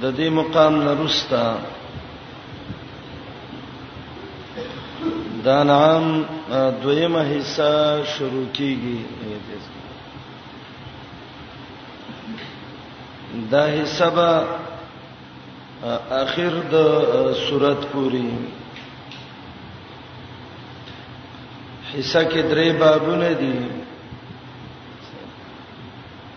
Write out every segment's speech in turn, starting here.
د دې مقام نرستا دا نام دویمه حصہ شروع کیږي دا حصہ به اخر د صورت پوری حصہ کې درې بابونه دي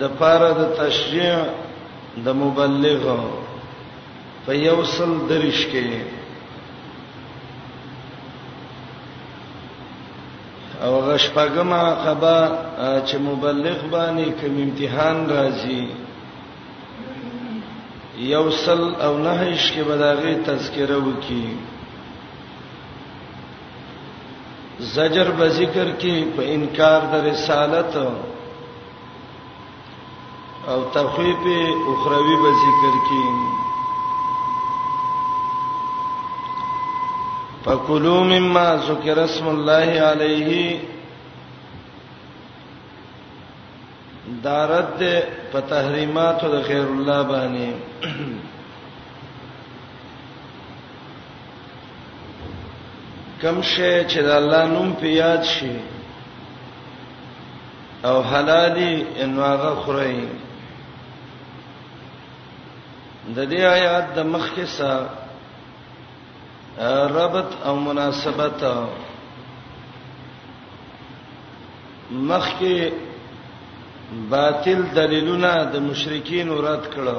دپاره د تشریع د مبلغ په یو سل دریش کې او غشپګم عقبه چې مبلغ باندې کوم امتحان راځي یو سل او نهش کې بداغه تذکره وکي زجر به ذکر کې په انکار د رسالت او تخویف اخروی به ذکر کې فکلوا مما ذکر اسم الله علیه دا رد ده په تحریماتو د غیر الله باندې کم شی چې د الله نوم په یاد شي او حلالي ان هغه خوري د دې آیات د مخکې سره ربط او مناسبت مخکې باطل دلیلونه د مشرکین رد کړه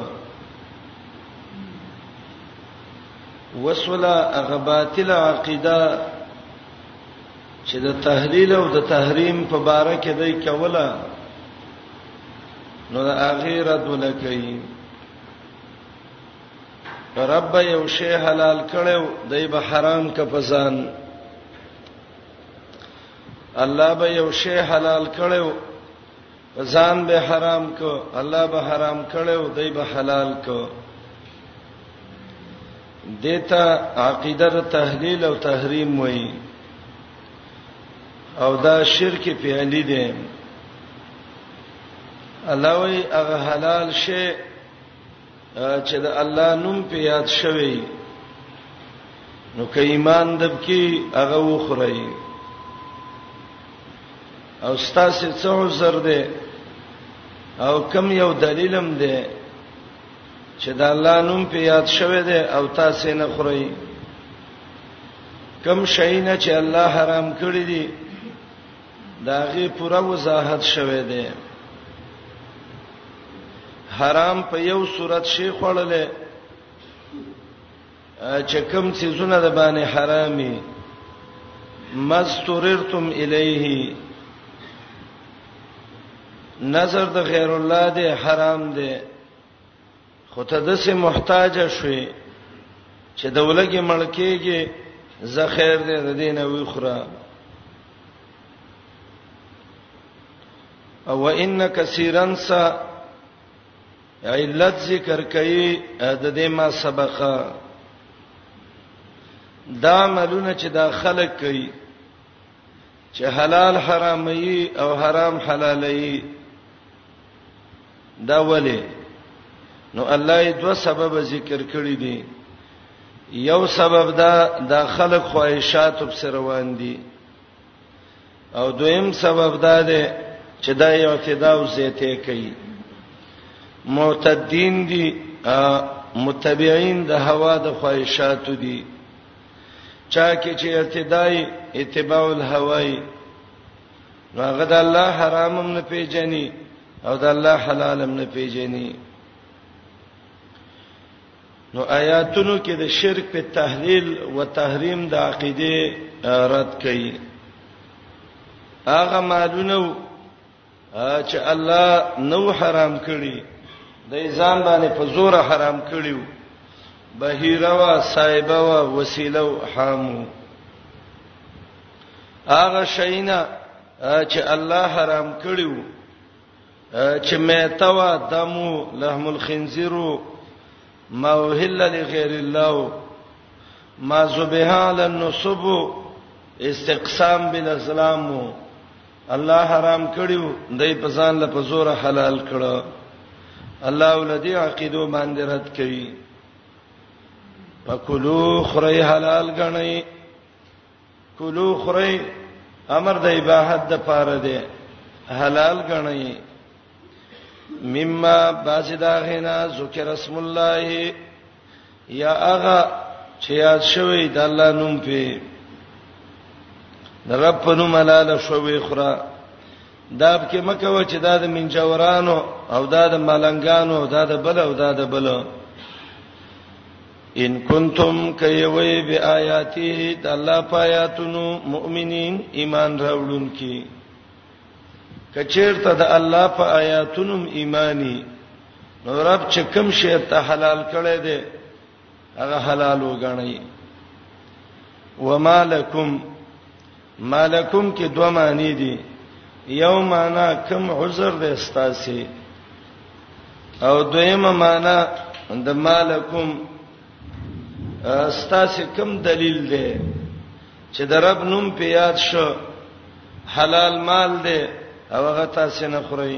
وسوله هغه باطل عقیده چې د تحلیل او د تحریم په باره کې دی کوله نو د اخرت ولکې رب یو شی حلال کړو دای به حرام ک پسان الله به یو شی حلال کړو ځان به حرام کو الله به حرام کړو دی به حلال کو دته عقیده تحلیل او تحریم وای او دا شرک پیالي دي الله وی هغه حلال شی چې د الله نوم په یاد شوی نو کې ایمان دب کې هغه وخورای او ستاسو څو زر ده او کم یو دلیلم ده چې د الله نوم په یاد شوه ده او تاسو نه خورئ کم شینه چې الله حرام کړی دي داغه پوره وضاحت شوه دی حرام په یو صورت شي خړلې چې کوم چې زونه د باندې حرامي مستوررتم الیه نظر د غیر الله دی حرام دی خو ته د سه محتاج شوې چې د ولګي ملکېږي زه خیر دې د دین وی خره او ان کثیرن س علت ذکر کوي د دې ما سبقه دا ملونه چې دا خلق کوي چې حلال حرامي او حرام حلالي دا ولې نو الله یې دوه سبب ذکر کړی دي یو سبب دا د خلق خواهشات په سر روان دي او دویم سبب دا دی چې دا اعتدا او زیته کوي معتدین دي متبعين د هوا د خواهشاتو دي چا کې چې ارتدای اتباع الهوای نو هغه د الله حرام هم نه پیژني او د الله حلال هم نه پیژني نو آیاتونو کې د شرک په تحلیل او تحریم د عقیده رد کړي هغه مالونه چې الله نو حرام کړی د ځان باندې په زور حرام کړیو بهیره وا صایبه وا وسیله او حامو هغه شینا چې الله حرام کړیو چې میته وا دمو لحم الخنزیر ما وهل لغیر الله ما ذبحال النصب استقسام بالاسلام الله حرام کړیو دای په ځان له په زور حلال کړو الله ولدی عقیدو باندې رد کړي فکلو خری حلال غنئ کلو خری امر د اباحت د پاره دی حلال غنئ مما باسدا غنا ذکر اسم الله یا هغه چې یاد شوی د الله نوم په د رب په نوم لاله شوی خره دا به کې مکه و چې دا د منجورانو او دا د ملنګانو او دا د بل او دا د بل ان کنتم کایوی بیااتی د الله پایاتونو مؤمنین ایمان راوړونکي کچیر ته د الله په آیاتونو ایمانی نو رب چې کوم شی ته حلال کړی دی هغه حلال وګڼي ومالکم مالکم کې دوه معنی دي یو معنا کوم عذر دی استاسي او دویمه معنا د مالکم استاسي کوم دلیل دی چې د رب نوم په یاد شو حلال مال دی او هغه تاسو نه خورئ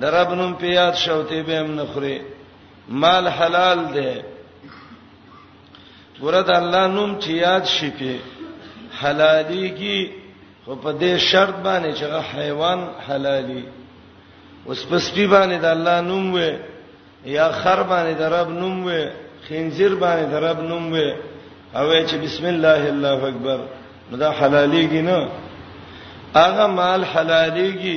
د رب نوم په یاد شوتې به هم نه خوري مال حلال دی ګوره د الله نوم چې یاد شي په حلالي کې خو په دې شرط باندې چې حیوان حلالي اوس په سپی باندې د الله نوم وې یا خر باندې د رب نوم وې خنزیر باندې د رب نوم وې او چې بسم الله الله اکبر نو دا حلاليږي نه هغه مال حلاليږي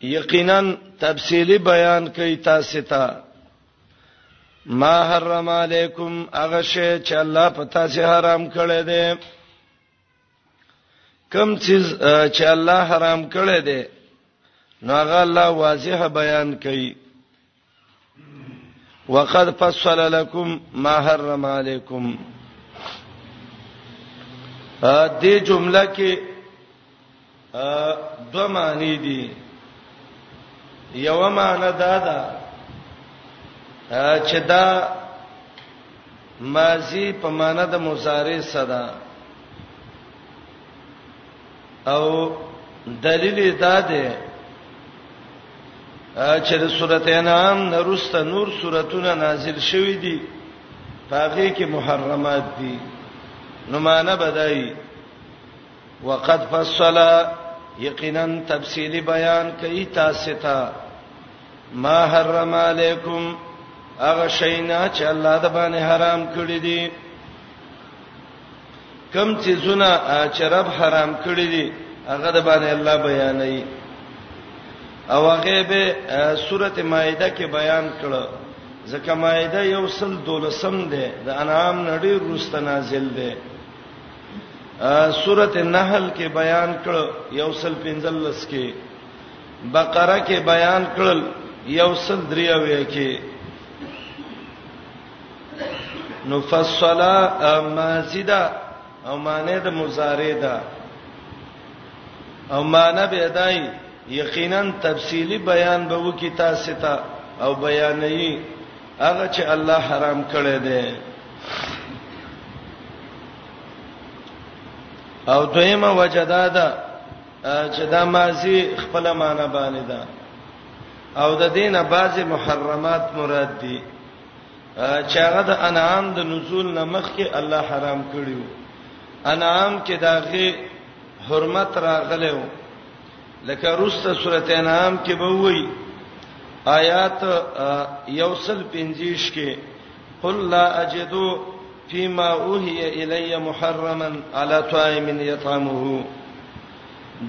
یقینا تفصیلی بیان کوي تاسو ته ما حرم علیکم هغه شی چې الله پتا سي حرام کړی دی کم چیز چې الله حرام کړی دی نو هغه الله واضح بیان کوي وقد فصل لكم ما حرم عليكم ا دې جمله کې دوه معنی دي یو معنی دا ده چې دا ماضی په معنی د مضارع صدا او دلیل دا دی چې د سورته انعام نورسته نور سوراتونه نازل شوې دي پاګه کې محرمات دي نو معنا بدایي وقد فصل یقینا تفصیلی بیان کوي تاسو ته ما حرم علیکم اغه شینا چې الله د باندې حرام کړی دي کوم څیزونه چې رب حرام کړی دي هغه د باندې الله بیانوي او هغه به سورته مائده کې بیان کړه ځکه مائده یو سل دولسم ده د انعام نړۍ روسته نازل ده سورته نحل کې بیان کړه یو سل پنځلس کې بقره کې بیان کړل یو سل دریاوې کې نو فصلا مازیدا او معنی د مضارع ده او معنی به دای یقینا تفصیلی بیان به وکي تاسو ته او بیانې هغه چې الله حرام کړی دی او دویمه وجدا ده چې دا ماضی خپل معنی باندې ده او د دینه بعضی محرمات مراد دي چې هغه د انعام د نزول نمخ کې الله حرام کړیو انعام کې داغه حرمت راغلو لکه روسته سورته انعام کې به وایي آیات یوصل پنځیش کې قل لا اجدو فيما اوهي الي محرما على طائم يطعمه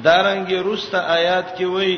دارنګ روسته آیات کې وایي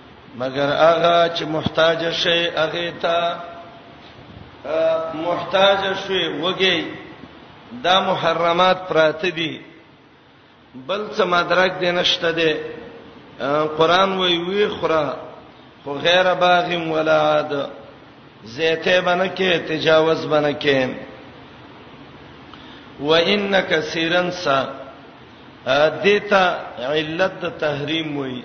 مگر هغه چې محتاج شي هغه ته محتاج شوي وږي دا محرمات پراته دي بل څه مدرک دې نشته دي قران وی وی خره خو غیر باغ ولا عاد زیته بنه کې تجاوز بنه کې وان کثیرن سا دیتا علت تحریم وی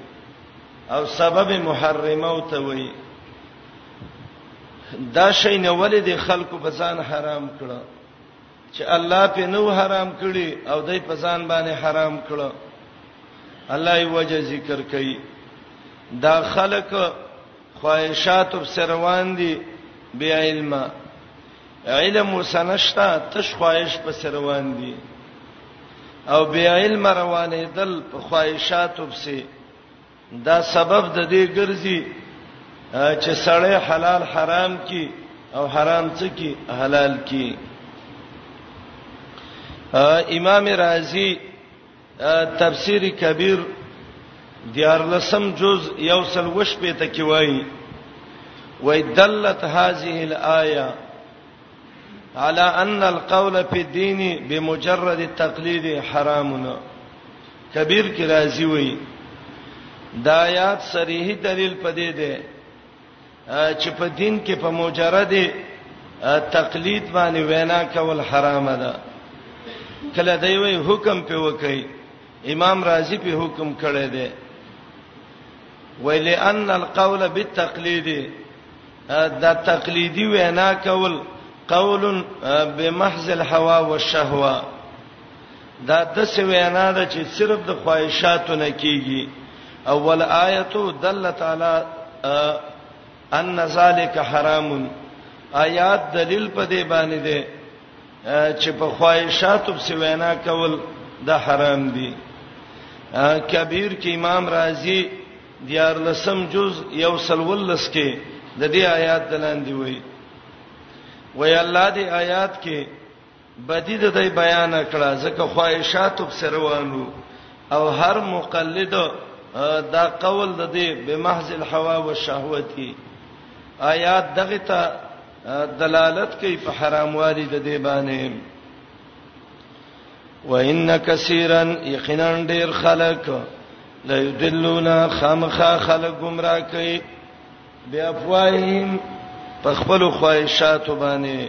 او سبب محرمه او ته وی دا شی نه ولې د خلکو په ځان حرام کړو چې الله په نو حرام کړي او دای په ځان باندې حرام کړو الله یې وجه ذکر کوي دا خلک خواهشات وبسروان دي بی علم علم وسنشتا تش خواهش په سروان دي او بی علم روانې دل په خواهشات وبسي دا سبب د دې ګرځي چې سړی حلال حرام کی او حرام څه کی حلال کی امام رازی تفسیر کبیر دیار لسم جز یو سل وش په تکي وای وای دلت هذه الايه على ان القول في الدين بمجرد التقليد حرام کبیر کې راځي وای دا آیات صریح دلیل پدې ده چې په دین کې په مجرد تقلید باندې وینا کول حرام ده کله دی وی حکم په وکي امام رازی په حکم کړی دی ویلی ان القول بالتقلید دا تقلیدی وینا کول قول بمحض الهوى والشهوه دا د څه وینا ده چې صرف د خواهشاتو نه کیږي اول آیتو دل تعالی ان ذالک حرام آیات دلیل په دې باندې ده چې په خواهشاتو څه وینا کول د حرام دي کبیر کې امام رازی دیار لسم جز یو سلولس کې د دې آیات دلاندې وایي وای الله دې آیات کې بدی د دې بیان کړه ځکه خواهشاتو په سر روانو او هر مقلد دا قول د دې بمحض الهوا والشهوتی آیات دغه ته دلالت کوي په حراموالي د دې باندې وان کثیرا یقینا ډیر خلک لا یدلون خامخا خلک گمراه کوي بیا فوایم په خپل خواهشاتو باندې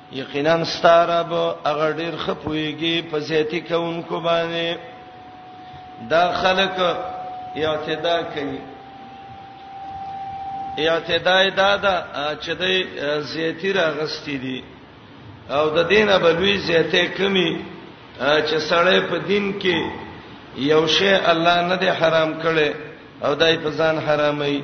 یقینا ستارب هغه ډیر خپويږي په زیاتی کوونکو باندې دا خلک اعتدا کوي اعتدا دا دا چې د زیاتی راغستې دي او د دینه بلوي زیاته کمی چې سړی په دین کې یو شی الله نه دی حرام کړي او دای په ځان حرامي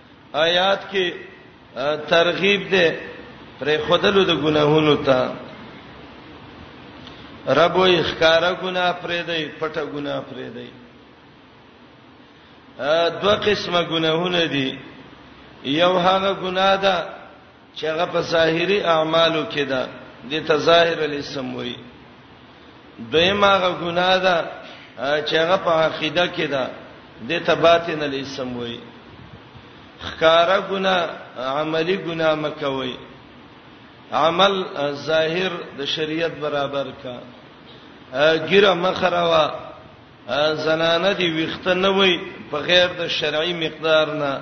آیات کې ترغیب ده پر خودلو د ګناهونو ته رب وي ښکارا ګنا پرې دی پټه ګنا پرې دی دوه قسمه ګناهونه دي یو هغه ګنا ده چې هغه په ظاهري اعمالو کې ده د تظاهر الاسم وای دویمه هغه ګناه ده چې هغه په عقیده کې ده د تباتن الاسم وای خکارا ګناه عملی ګناه مکوي عمل ظاهر د شریعت برابر کا ګیره مخروا زنانه دی ویخته نه وای په غیر د شرعي مقدار نه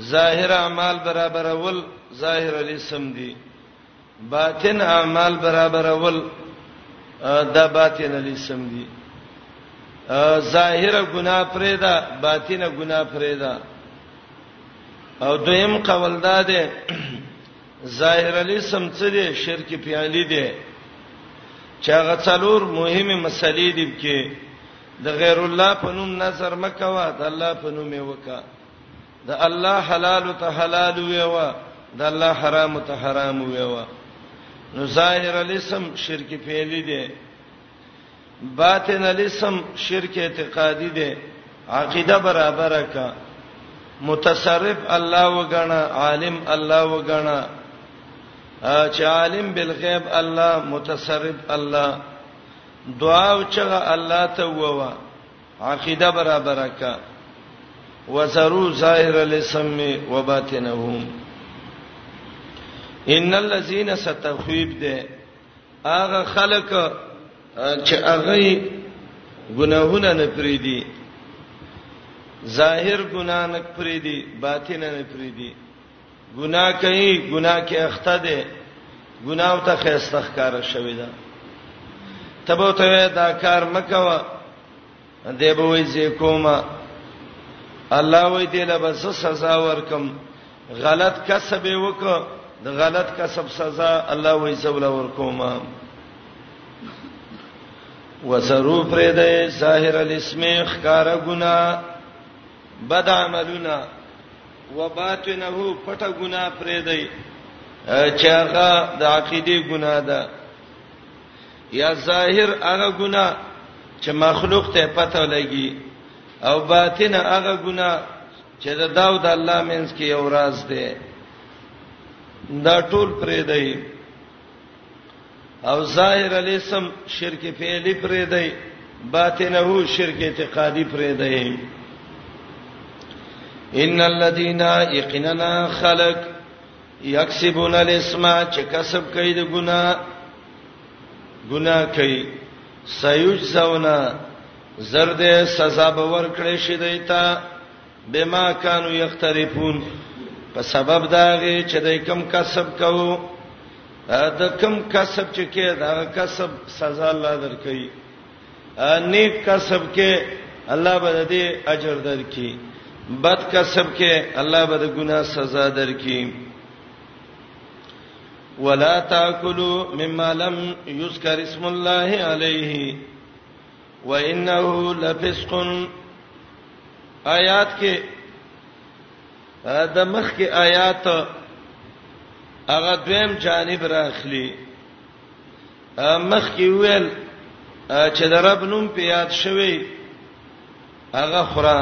ظاهر اعمال برابرول ظاهر الاسم دي باطن اعمال برابرول دا باطن الاسم دي ظاهر ګناه پرېدا باطن ګناه پرېدا او دویم قول دا ده ظاهر الاسم څه دي شرک پیالي دي چې هغه څلور مهمه مسلې دي کې د غیر الله په نوم نظر مکوا د الله په نوم یې وکا د الله حلال ته حلال ویوا د الله حرام ته حرام ویوا نو ظاهر الاسم شرک فعلی دی باطن الاسم شرک اعتقادی دی عقیده برابر کا متصرف الله وګڼه عالم الله وګڼه چې عالم بالغیب الله متصرف الله دعا او چغه الله ته ووا عقیده برابر کا وزرو ظاهر الاسم وباطنهم ان الذين ستخويب ده هغه خلق چې هغه ګناهونه نه پری دي ظاهر ګناه نه پری دي باطن نه پری دي ګناه کوي ګناه کې اخته دي ګناه ته خسته ښکار شوی دا تبو ته دا کار مکوا دی به وې زی کومه الله وې دې له بس سزا ورکم غلط کسب وکړه د غلط کسب سزا الله وې زول ورکوما وسرو پرې دې ظاهر الاسم خکار ګنا بد عملونه وباطنه پټه ګناه پرې دی چې هغه د عقیده ګناه ده یا ظاهر هغه ګناه چې مخلوق ته پته لګي او باطن هغه ګناه چې د داوود الله مینس کې یو راز دی دا ټول پرې دی او ظاهر الاسم شرک فعلی پرې دی باطنه شرک اعتقادي پرې دی ان الذين يقيننا خلق يكسبون الاسم چې کسب کوي د ګنا ګنا کوي سيجزونا زرد سزا به ورکړې شي دیتا بما كانوا يقترفون په سبب دا غي چې دای کم کسب کوو د کم کسب چې کې دا کسب سزا الله درکې نیک کسب کې الله به دې اجر درکې بد کسب کې الله به د ګناه سزا درکې ولا تاكلوا مما لم يذكر اسم الله عليه وانه لفسق آیات کې د مخ کې آیات هغه دویم جانب راخلی مخ کې ویل چې د رب نوم په یاد شوی هغه خورا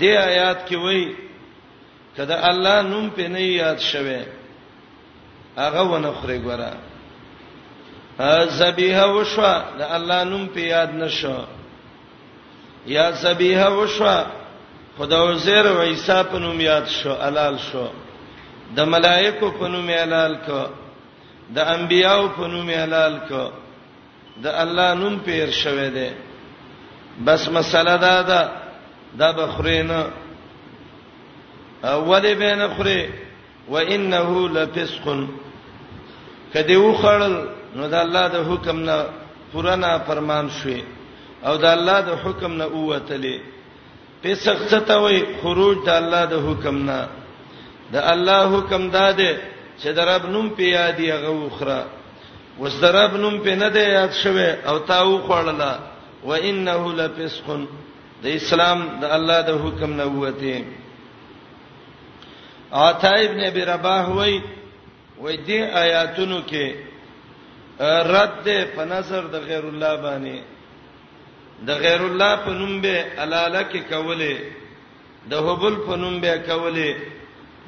د آیات کې وایي کله الله نوم په نه یاد شوی هغه ونه خوري ګوره ذبیحه وشوا د الله نوم په یاد نشو یا ذبیحه وشوا خدا وزیر و عیسی په نوم یاد شو حلال شو د ملائکو په نوم حلال کو د انبیانو په نوم حلال کو د الله نوم پیر شوه دی بس مسله دا ده دا بخرینه اولی بین خوري وانه لفسق کدی وخړل نو د الله د حکم نه پرانا فرمان شوي او د الله د حکم نه اوتلې پسخ څه ته وای خروج د الله د حکم نه د الله حکم داده چې د رب نوم په یاد یې غوخره وس د رب نوم په نه دی یاد شوه او تا و خړله و انه لفسق د اسلام د الله د حکم نه وته عطا ابن ابي رباح وای وای دې آیاتونو کې رد ده په نظر د غیر الله باندې د غیر الله په نوم به الاله کې کوله د هبل په نوم به کوله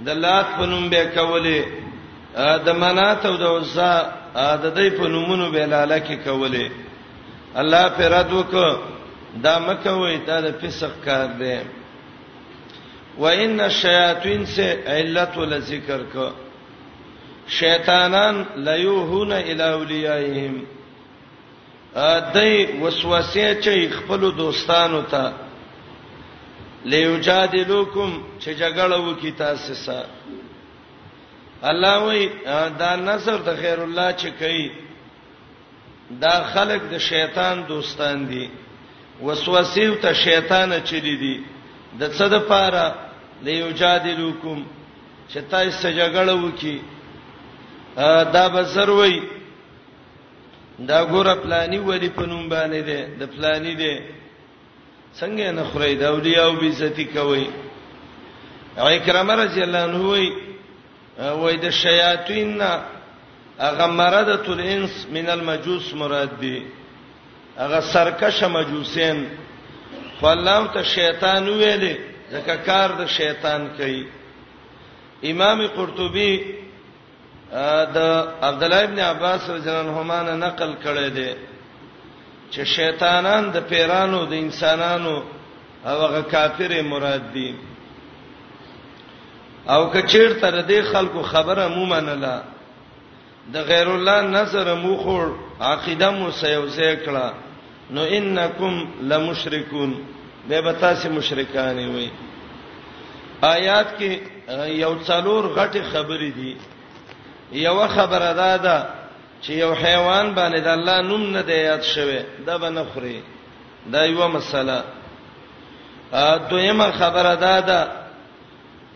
د لات په نوم به کوله د منات او د عزا د دې په نومونو به الاله کې کوله الله پر رد وک دا مکه وای دا د فسق کار دی وان الشیاطین سے علت ول ذکر کو شیطانان لیوهون الی اولیاءهم دای وسوسه چي خپل دوستانو ته لیوجادلوکم چې جګړه وکي تاسو سره الله وی دا نظر د خیر الله چې کوي دا خلک د شیطان دوستان دي وسوسې او ته شیطان چلی دي د څه د پاره ليجادلوکم چې تاسو سره جګړه وکي دا بسر وای دا ګور پلاني ولی پنوم باندې ده د پلاني ده څنګه نه خوري دا اولیاء او بیزتی کوي اکرامه رضی الله عنه وای وای د شیاطین نه هغه مرده الانس من المجوس مراد دی هغه سرکشه مجوسین فلم ته شیطان ویلې ځکه کار د شیطان کوي امام قرطبي د عبد الله ابن عباس رضی الله عنهما نه نقل کړی دی چې شیطانان د پیرانو د انسانانو او هغه کافر مراد دي او کچیر تر دې خلکو خبره مو منله د غیر الله نظر مو خور عقیده مو سیوزه کړه نو انکم لمشرکون به به تاسو مشرکان وي آیات کې یو څلور غټي خبرې دي یو خبره ده دا چې یو حیوان باندې د الله نوم نه دی یاد شوی دا به نه خوري دا یو مسله ا دویمه خبره ده دا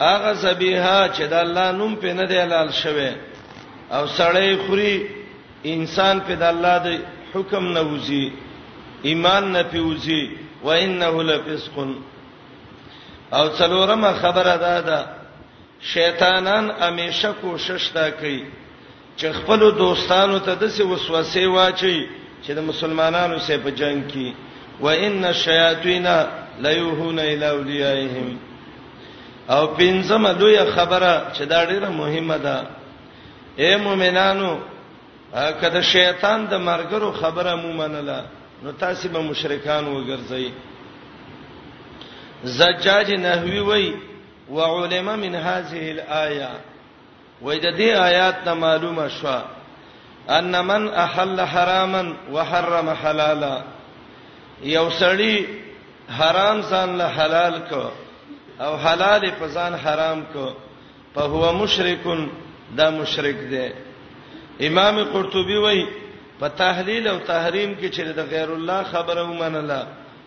هغه ذبیحه چې د الله نوم په نه دی حلال شوه او سړی خوري انسان په د الله د حکم نه وځي ایمان نه پیوځي و انه لفسق او څلورمه خبره ده دا شیطانان همیشه کوشش تا کوي چې خپل دوستانو ته د څه وسوسه واچي چې د مسلمانانو سره په جنگ کې وان الشیاطین لا یوهون الی اولیاءهم او پنځمه لوی خبره چې دا ډیره مهمه ده اے مؤمنانو کله شیطان د مرګرو خبره مو منله نو تاسو به مشرکان وګرځئ زجاج نحوی وی وعلم من هذه الايه وای د دې آیات نه معلومه شوه ان من احل حراما وحرم حلالا یو سړی حرام ځان له حلال کو او حلال په ځان حرام کو په هو مشرکون دا مشرک دی امام قرطبي وای په تحلیل او تحریم کې چې د غیر الله خبره ومنله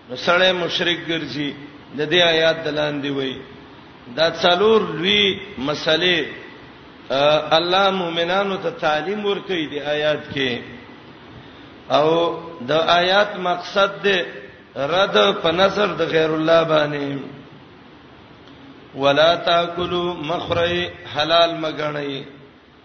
نو سړی مشرک ګرځي د دې آیات د لاندې وایي دا څلور لوی مسلې الله مؤمنانو ته تعلیم ورکړي دی آیات کې او د آیات مقصد دی رد په نظر د غیر الله باندې ولا تاکلوا مخری حلال مګنئ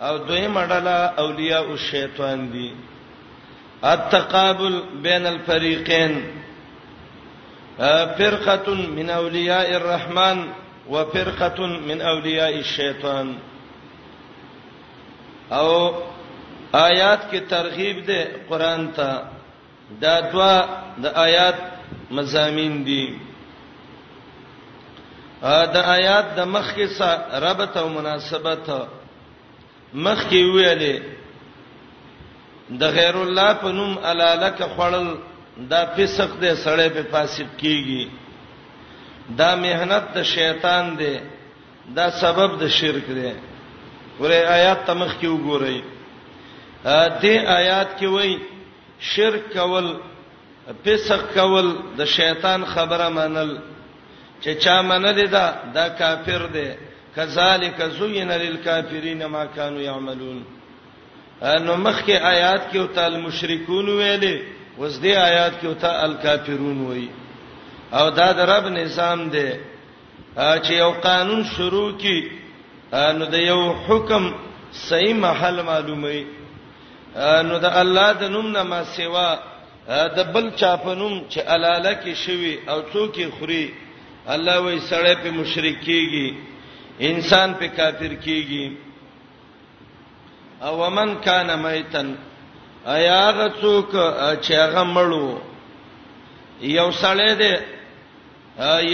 او دویمه ډله اولیاء الشیطان دي التقابل بین الفریقین فرقه من اولیاء الرحمن وفرقه من اولیاء الشیطان او آیات کې ترغیب ده قران ته دا دوه د آیات مزامین دي دا آیات د مخ کې سره ربط او مناسبت مخ کې ویلې د غیر الله په نوم الالک خړل دا فسق دې سړې په فاسق کیږي دا مهنت د شیطان دی دا سبب د شرک دی ورې آیات تمخ کې وګورئ دې آیات کې وایي شرک کول، فسق کول، د شیطان خبره منل، چې چا منلې ده دا کافر دی، کذالک زین للکافرین ما کانوا یعملون. نو مخکې آیات کې او تعال مشرکون ویلې، اوس دې آیات کې او تعال کافرون وایي. او دا د رب نظام دی. چې یو قانون شروع کی نو د یو حکم صحیح محل معلومي نو د الله د نوم نه ما سیوا د بل چا په نوم چې الاله کې شوی او څوک یې خوري الله وې سړی په مشرک کیږي انسان په کافر کیږي او ومن کان میتن ایا غڅوک چې هغه مړو یو سړی دی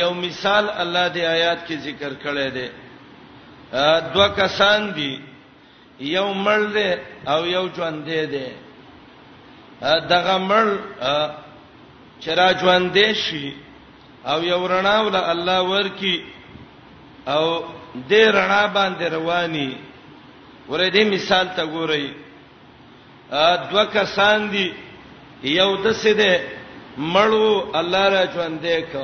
یو مثال الله دې آیات کې ذکر کړی دی دوه کسان دي یو مړ دی او یو ژوند دی دی دغه مړ چې را ژوند دی شي او یو رڼا ول الله ورکی او دې رڼا باندې رواني ورې دې مثال ته ګورئ دوه کسان دي یو د څه ده مړو الله را ژوندې ک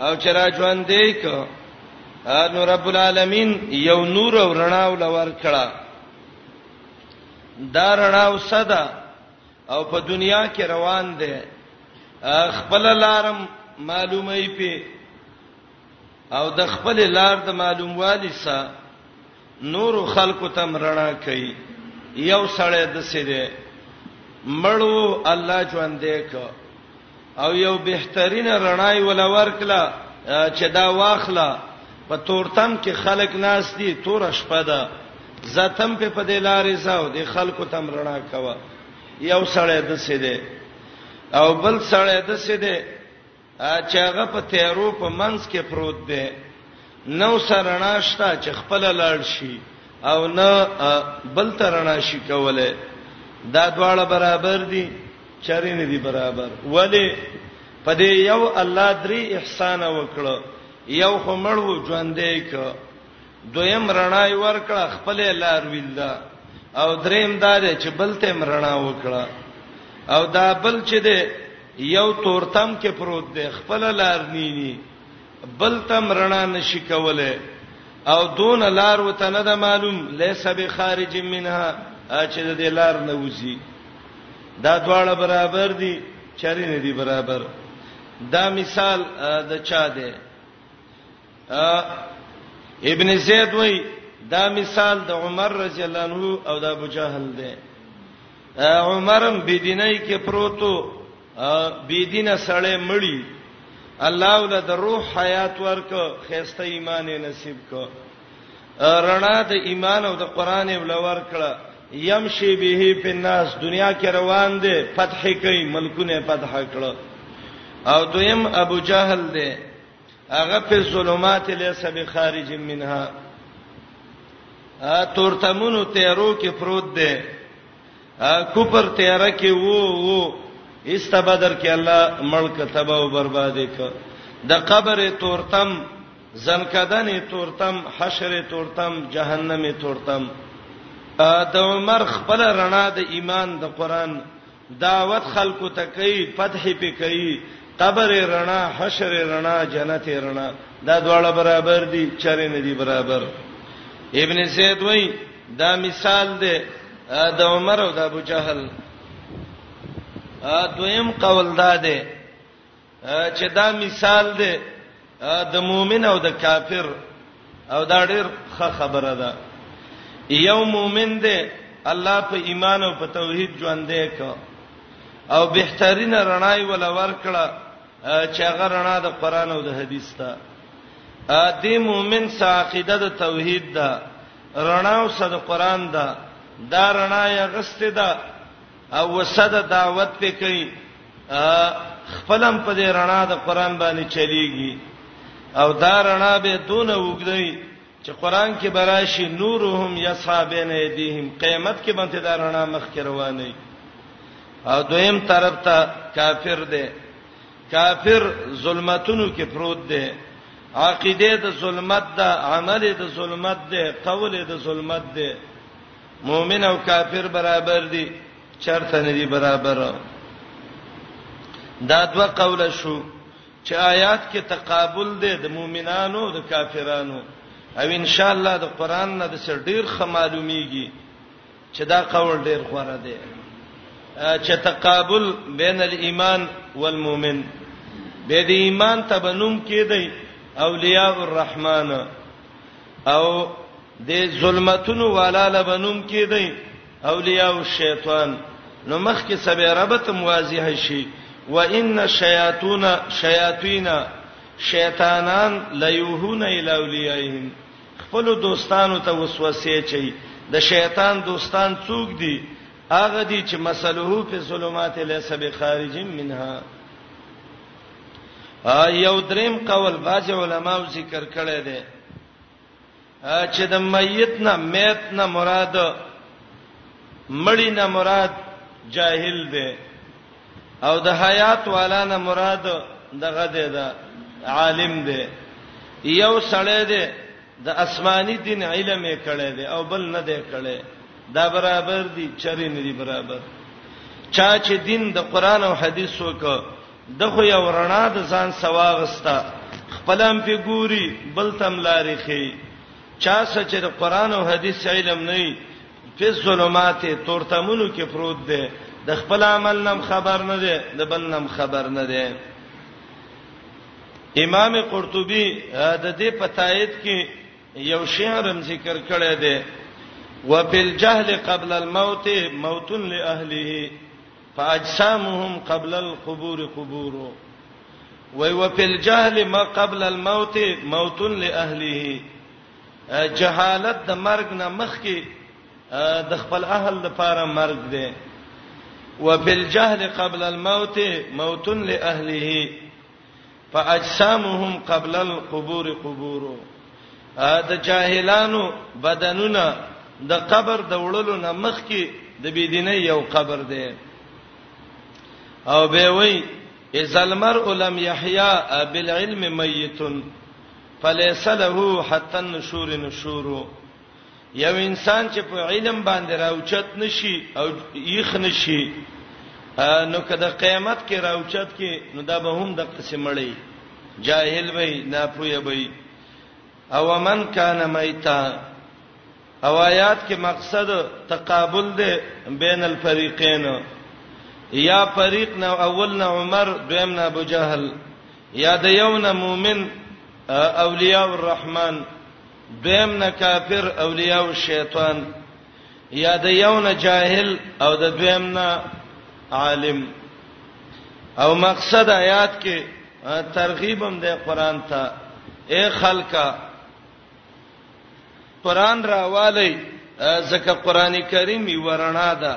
او چې را ژوندې ک نو رب العالمین یو نور او رڼا ولور کړه دا رڼا وسده او په دنیا کې روان ده خپل لارم معلومه ای په او د خپل لار د معلوموالي سره نورو خلکو ته هم رڼا کوي. یو سړی داسې دی، مړ و، الله ژوندی کړ او یو بهترینه رڼا یې وله ورکړه چې دا واخله، په تورتم کې خلک ناست دي، توره شپه ده، ځه ته هم پې په دې لارې ځه او دې خلکو ته هم رڼا کوه. یو سړی داسې دی او بل سړی داسې دی، چې هغه په تیارو په منځ کې پروت دی نو سرنا شته چې خپل لاړ شي او نه بل ترنا شي کوله دا دواړه برابر دي چاري نه دي برابر ولی په دې یو الله درې احسان وکړو یو خمړو ژوندې ک دویم رڼا یې ورکړه خپل لار ویلا او دریم دا دی چې بل ته رڼا وکړه او دا بل چې دی یو تورتم کې پروت دی خپل لار نینی بل تم رڼا نشي کوله او دون لار وته نه ده معلوم لیس به خارج منها چې د لار نه وځي دا دواړه برابر دي چاري نه دي برابر دا مثال د چا دی ابن زید وای دا مثال د عمر رضی الله عنه او د ابو جهل دی عمرم بيدینای کې پروتو بيدینه سړی مړی الله ول د روح حیات ورک خيسته ایمان نصیب کو رڼا د ایمان او د قران ول ورکړه يمشي به په ناس دنیا کې روان دي فتح کوي ملکونه فتح کړه او دویم ابو جهل دی هغه په ظلمات ليس بخارج منها ا تورتمونو تیرو کې پروت دی ا کوپر تیر کې وو وو استبدر کې الله ملک تباہ او برباد ک د قبر تورتم زنکدن تورتم حشر تورتم جهنم تورتم د عمر خپل رڼا د ایمان د قران دعوت خلکو ته کوي فتح په کوي قبر رڼا حشر رڼا جنت رڼا دا دواړه برابر دي چرې نه دي برابر ابن زید وای دا مثال دی د عمر او د ابو جهل ا دویم قول دا دی چې دا مثال دی د مؤمن او د کافر او دا ډېر ښه خبره ده یو مؤمن دی الله په ایمان او په توحید ژوند دی کو او بهترین رڼای ول ورکړه چې هغه رڼا د قران او د حدیث ته ا دې مؤمن ساقیده د توحید ده رڼا او صد قران ده دا رڼا یې غسته ده او وسد دعوت په کوي خپلم په دې رڼا د قران باندې چلیږي او دا رڼا به دون وګدي چې قران کې براشي نورهم یصابین ایدیهم قیامت کې باندې دا رڼا مخ کې روانه او دویم طرف ته کافر دی کافر ظلمتونو کې پروت دی عقیده د ظلمت ده عمل د ظلمت ده قول د ظلمت ده مؤمن او کافر برابر دي چرته نه دي برابر دا دوه قول شو چې آیات کې تقابل دی د مؤمنانو او د کافرانو او ان شاء الله د قران نه د سر ډیر خه معلومیږي چې دا قول ډیر غوړه دی چې تقابل بین الايمان والمؤمن به د ایمان تبنوم کېدی اولیاء الرحمن او د ظلمتونو والا لبنوم کې دی اولیاء او شیطان نو مخ کې سبه ربط موازیه شي و ان الشیاطون شیاطین شیطانان لیوهون الی اولیاءهم خپل دوستانو ته وسوسه چي د شیطان دوستان څوک دي هغه دي چې مسلوه په ظلمات لیس به خارج منها یو دریم قول باج علماو ذکر کړی دی چې د میت نه میت نه مراد مړی نه مراد جاهل دی او د حیات والا نه مراد دغه دی دا عالم دی یو سړی دی د آسمانی دین علم یې کړی دی او بل نه دی کړی دا برابر دي چری نه دي برابر چا چې دین د قران او حدیث وکړ د خو یو رڼا د ځان سواغستا خپلم په ګوري بل تم لاري خي چا سچ د قران او حديث علم نه وي په ظلمات تورتمونو کې پروت دی د خپل عمل نم خبر نه دی د بل نم خبر نه دی امام قرطبي د دې پتايت کې یو شعر هم ذکر کړی دی وبالجهل قبل الموت موت لاهله فاجسامهم قبل القبور قبور وای وفي الجهل ما قبل الموت موت لاهله جهالت د مرګ نه مخکي د خپل اهل لپاره مرګ دی وفي الجهل قبل الموت موت لاهله فاجسامهم قبل القبور قبور د جاهلانو بدنونه د قبر د وړلو نه مخکي د بيدینه یو قبر دی او به وی اذا المرء لم يحيا بالعلم ميت فليس له حتى النشور نشور یو انسان چې په علم باندې راوچت نشي او یخ نشي نو کله قیامت کې راوچت کې نو دا به هم د قسمړی جاهل وي ناپوهه وي او من کان میتا او آیات کې مقصد تقابل دی بین الفریقین یا فریق نو اول نه عمر دویم نه ابو جهل یا د یو نه مؤمن اولیاء الرحمن دویم نه کافر اولیاء او شیطان یا د یو نه جاهل او د دویم نه عالم او مقصد آیات کې ترغیب هم د قران ته اے خلکا قران راوالی ځکه قران کریم ورنا ده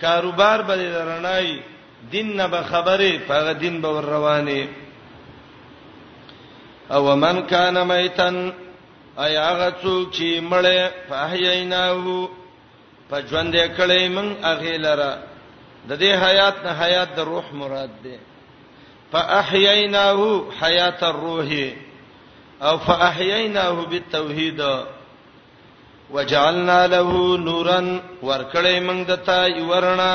کاروبار به دې رڼای دین نه به خبره په دین به روانه او من کان میتن ایا هغه څوک چې مړ فاحیناه په ژوند یې کړی من اغه لره د دې حیات نه حیات د روح مراد ده فاحییناه حیات الروح او فاحییناه بالتوحید وجعلنا له نورا ورکړې موږ دته یورنا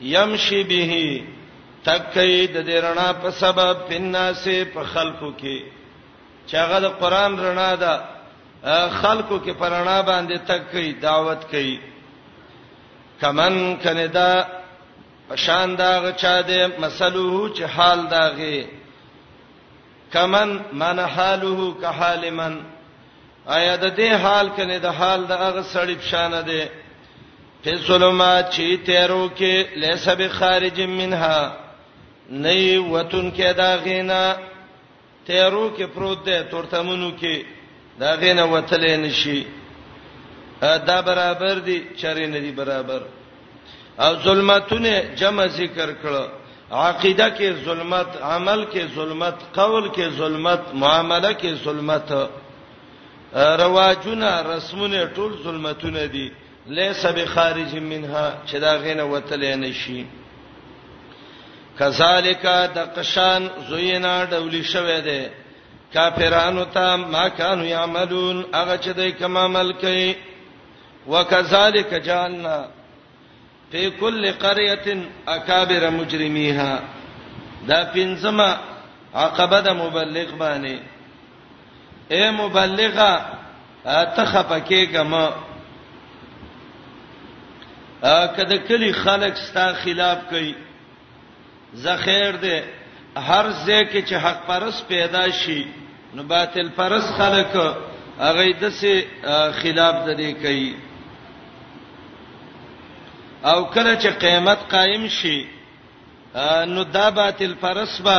یمشي به تکي د دې رڼا په سبب پناسه په خلکو کې چې هغه د قران رڼا ده خلکو کې پرانا باندې تکي دعوت کوي کمن کنه دا پشان دا غچا دې مسلوه چې حال داغه کمن من حاله کحال من آیا د دې حال کنه د حال د هغه سړی پښانه دی په ظلمات چې تیرو کې لیس به خارج منها نه وتون کې دا غینا تیرو کې پروت دی تورتمنو کې دا غینا وتلې نشي دا برابر دي چرې نه دي برابر او ظلمتونه جمع ذکر کړو عقیده کې ظلمت عمل کې ظلمت قول کې ظلمت معامله کې ظلمت رواجونه رسمونه ټول ظلمتونه دي ليس بخارج منها چې دا غینه وتلې نشي کذالک د قشان زوینا ډولی شوه دی کافرانو ته ما کانوا یعملون هغه چې دوی کوم عمل کوي وکذالک جعلنا فی کل قريه اکابر مجرمیها دا پنځمه عقبه د مبلغ باندې اے مبلغه ته خپکیګم کده کلی خلک ستا خلاف کوي زخیر دی هر ځای کې چې حق پرس پیدا شي نو باطل پرس خلک هغه د سه خلاف د دې کوي او کله چې قیامت قائم شي نو دا باطل پرس به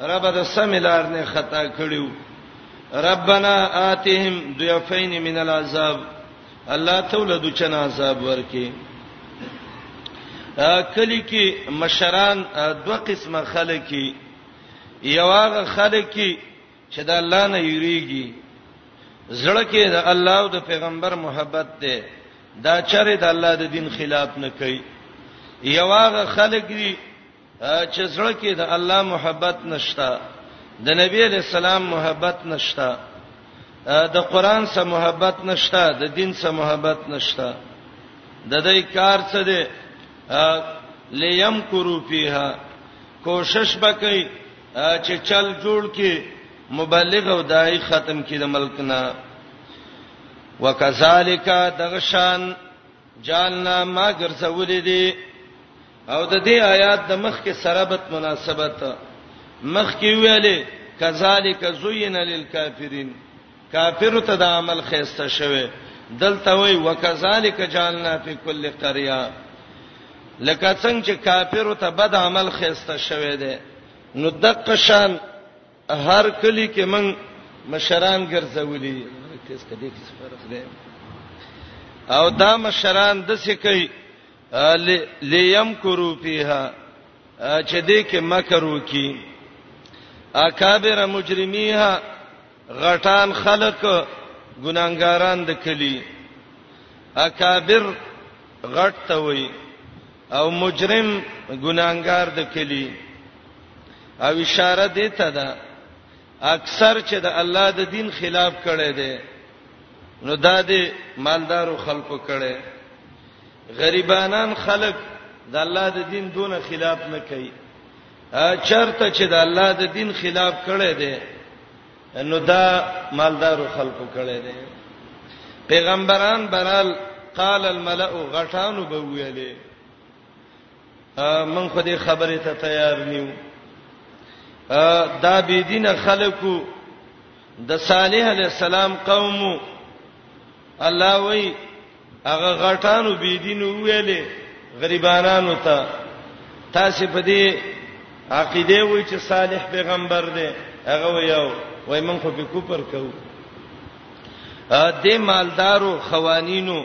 رب د سمې لار نه خطا کړیو ربنا آتهم ضعفین من العذاب الله تعالی د چن عذاب ورکي کلی کې مشران دوه قسمه خلک یو هغه خلک چې د الله نه یریږي زړه کې د الله او د پیغمبر محبت ده دا چره د الله د دین خلاف نه کوي یو هغه خلک دي چې زړه کې د الله محبت نشتا د نبی علی السلام محبت نشتا د قران سره محبت نشتا د دین سره محبت نشتا د دې کار څه دی لیم کرو فیها کوشش وکړي چې چل جوړ کې مبلغ او دای ختم کړي د ملک نه وکذالک دغشان جاننا ما ګرځولې دي او د دې آیات د مخ کې سرابت مناسبت مخ کې ویلې کذالک زوین للکافرین کافر ته د عمل خيسته شوه دلته وی وکذالک جعلنا فی کل قريه لکه څنګه چې کافر ته بد عمل خيسته شوه دی نو دقشان هر کلی کې من مشران ګرځولي کس کدي کې فرق دی او دا مشران د څه کوي لیم کرو فیها چې دې کې مکر وکي اکابر مجرمیها غټان خلق ګناګاران د کلی اکابر غټ ته وي او مجرم ګناګار د کلی او اشاره دې ته ده اکثر چې د الله د دین خلاف کړي دي نو دا دې مالدارو خلکو کړي غریبانان خلک د الله د دین دونه خلاف نه کوي چرته چې د الله د دین خلاف کړي دي نو دا مالدارو خلکو کړي دي پیغمبران برال قال الملأ غټانو به ویلې من خو دې خبره ته تیار نیو دا بی دین خلکو د صالح علی السلام قوم الله وی هغه غټانو بی دین ویلې غریبانو ته تاسو په دې عقیده وای چې صالح پیغمبر دی هغه ویاو وای من خو په کوپر کوو د مالدارو خوانینو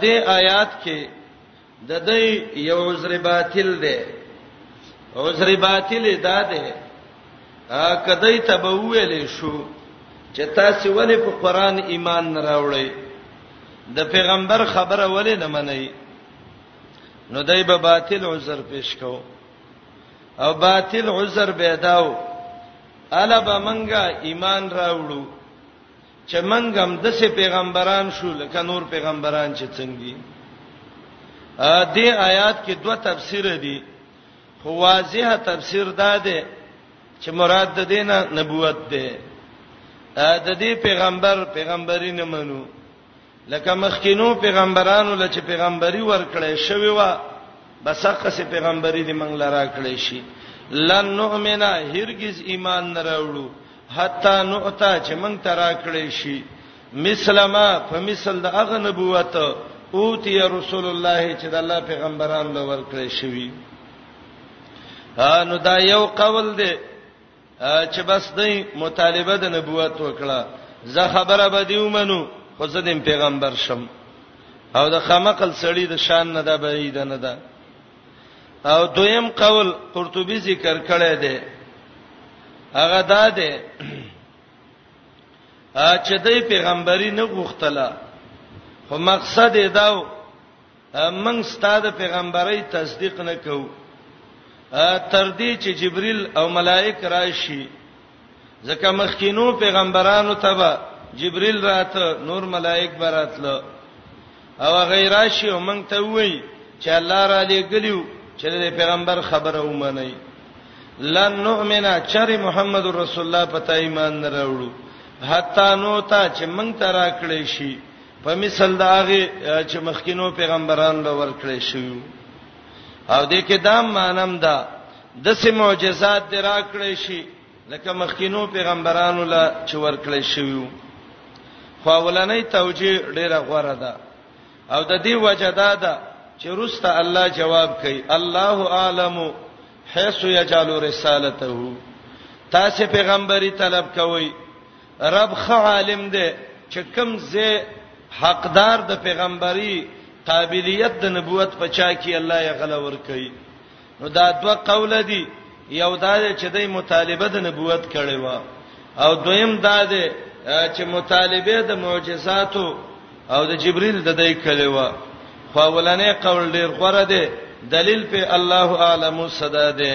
دې آیات کې د دې یو عذر باطل دی عذر باطل دا دی کدی ته به ویلې شو چې تاسو ولې په قران ایمان نه راوړی د پیغمبر خبره ولې نه منئ نو دای به باطل عذر پیش کو او باطل عذر به داو الا به منګه ایمان راوړو چې منګ هم د سه پیغمبران شو لکه نور پیغمبران چې څنګه دي ا دې آیات کې دوه تفسیر دي خو واضح تفسیر دا دی چې مراد د دینه نبوت ده د دې پیغمبر پیغمبري نه منو لکه مخکینو پیغمبرانو له چې پیغمبري ورکړې شوی و بس هغه سي پیغمبري دې موږ لرا کړې شي لن نؤمنا هرگز ایمان نه راوړو حتا نؤتا چې موږ ترا کړې شي مسلمه په مثل د هغه نبوت او تی رسول الله چې د الله پیغمبران له ورکړې شوی نو دا یو قول دی چې بس دی مطالبه د نبوت وکړه زه خبره به دی ومنو خو زه د پیغمبر شم او د خامقل سړی د شان نه ده بعید نه ده او دویم قول قرطبي ذکر کړی دی هغه دا دی چې د پیغمبري نه غوښتله خو مقصد یې داو موږ ستاسو پیغمبري تصدیق نه کوو تر دې چې جبريل او ملائک راشي ځکه مخکینو پیغمبرانو ته به جبريل راته نور ملائک براتله او غیره شی او مونږ ته وای چې الله را لېګلیو چې د پیغمبر خبره ومني لن نؤمن چر محمد رسول الله پتا ایمان نه راوړو حتا نو تا چې مونږ ته راکړې شي په مثال دا هغه چې مخکینو پیغمبران له ورکړې شوی او دې کې دا مانم دا د سه معجزات درا کړې شي لکه مخکینو پیغمبرانو له چې ورکړې شوی خو ولنې توجیه ډیره غوړه ده او د دې وجدا ده چې روسته الله جواب کوي الله عالم حيث يجعل رسالته تاسو پیغمبري طلب کوئ رب خ عالم دی چې کوم زه حقدار د پیغمبري قابلیت د نبوت په چا کې الله یې غلا ور کوي نو دا دوه قول دي یو دا چې د مطالبه د نبوت کړي و او دویم دا دی چې مطالبه د معجزاتو او د جبريل د دې کړي و خو ولنې قول ډیر غوړه دی دلیل په الله اعلم صدا دی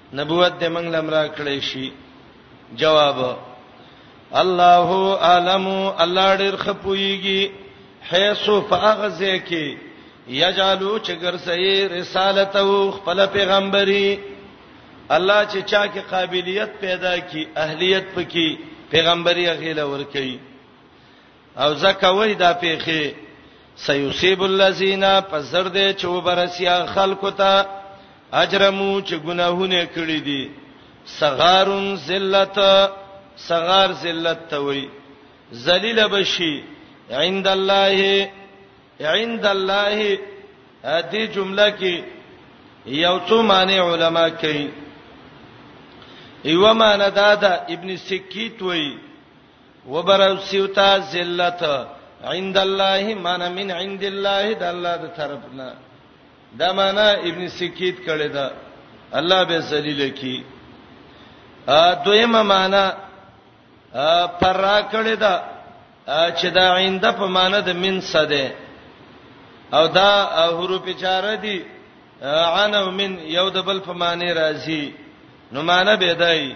نبوت دې موږ لم را کړی شي جواب الله اعلم الله ډېر خپويږي حيث فاغزه کې یجالو چې ګرځي رسالت او خپل پیغمبري الله چې چا کې قابلیت پیدا کی اهلیت پکې پیغمبري غیله ور کوي او زکه وای دا پیخي سيصيب الذين فزر دې چې وبرسیا خلکو ته اجرمو چې ګناهونه کړی دي صغارن ذلت صغار ذلت ته وای ذلیل بشي عند الله عند الله دې جمله کې یو څو معنی علما کوي ایو معنی دا ده ابن سکیت وای وبرسیوتا ذلت عند الله من من عند الله د الله د طرفنا دا معنا ابن سکیت کړی دا الله به ذلیل کی ا دویمه معنا پر را کړی دا چې دا عند په معنا د من صده او دا حروف چاره دي عن او من یو د بل په معنی راځي نو معنی به دی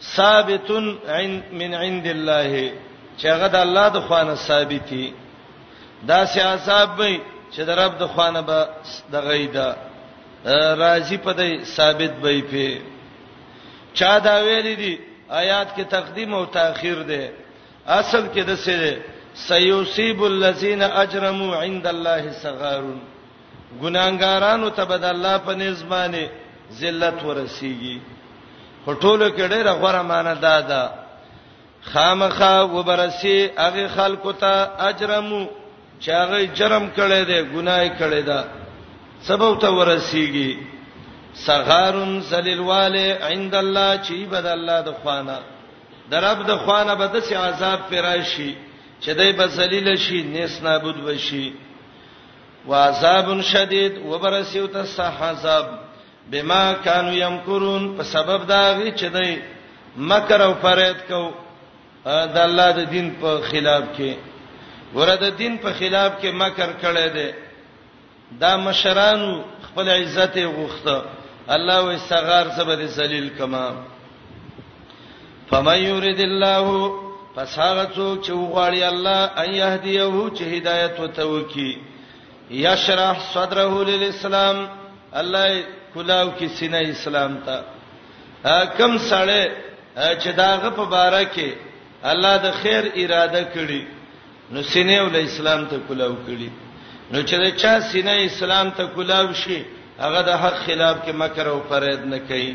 ثابت من عند الله چې هغه د الله د خوانه ثابتي دا سي عذاب وي چې د رب د خوانه به د غیدا راضي پدې ثابت وي په چا دا ویل دي آیات کې تقدیم او تاخير ده اصل کې د سره سيوسيب الذين اجرموا عند الله صغارون ګناهګارانو ته به د الله په نسبانه ذلت ورسیږي خو ټولو کې ډېره غوړه معنی دا ده خامخا وبرسي هغه خلکو ته اجرمو چې هغه جرم کړي دي ګناي کړي ده سبب ته ورسیږي صغارن ذللواله عند الله چې بد الله د خوانه درب د خوانه به د سي عذاب پرایشي چې دای به ذلیل شي نس نابود وشي وعذاب شدید وبرسیو ته صحذاب بما كانوا يمكرون په سبب دا غي چې دی مکر او فرید کو د الله د دین په خلاف کې ورته دین په خلاف کې مکر کړي دي دا مشرانو خپل عزت غوښته الله وې صغار زبر ذلیل کما فمن يريد الله پس هغه څوک چې وغواړي الله ان يهديه چې هدايت وتوکي يشرح صدره للاسلام الله کلاو کې سینه اسلام ته کم سړی چې داغه په باره کې الله د خیر اراده کړي نو سینه ول اسلام ته کلاو کړي نو چې دا چا سینه اسلام ته کلاو شي هغه د حق خلاف کې مکر او فرید نه کوي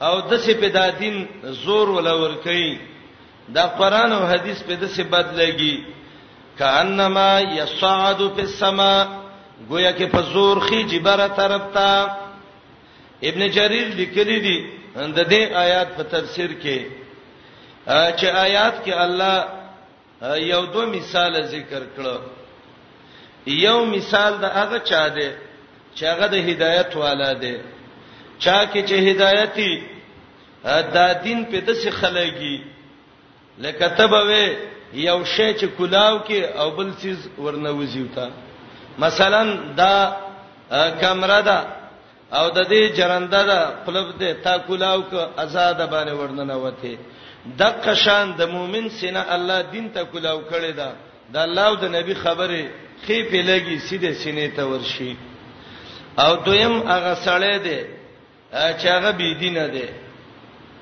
او دسه په دا دین زور ولور کوي دا قران او حدیث په دسه بد لګي کانما یصعد فی السما گویا کې په زور خي جبره طرف ته ابن جریر لیکلی دی د دې آیات په تفسیر کې چې آیات کې الله یو دو مثال ذکر کړو یو مثال د هغه چا دی چې هغه د هدایت والا دی چا کې چې هدایتي دا دین په دسه خلګي لکه تبوي یو شی چې کلاو کې او بل چیز ورنوځي وتا مثلا دا کمره ده او د دې جرنده ده قلب دې تا کولاو ک آزاد باندې ورننه وته د قشان د مؤمن سینه الله دین ته کولاو کړی دا د الله او د نبی خبره خې په لګي سیده سینې ته ورشي او دویم هغه سړی دی چې هغه بی دین دی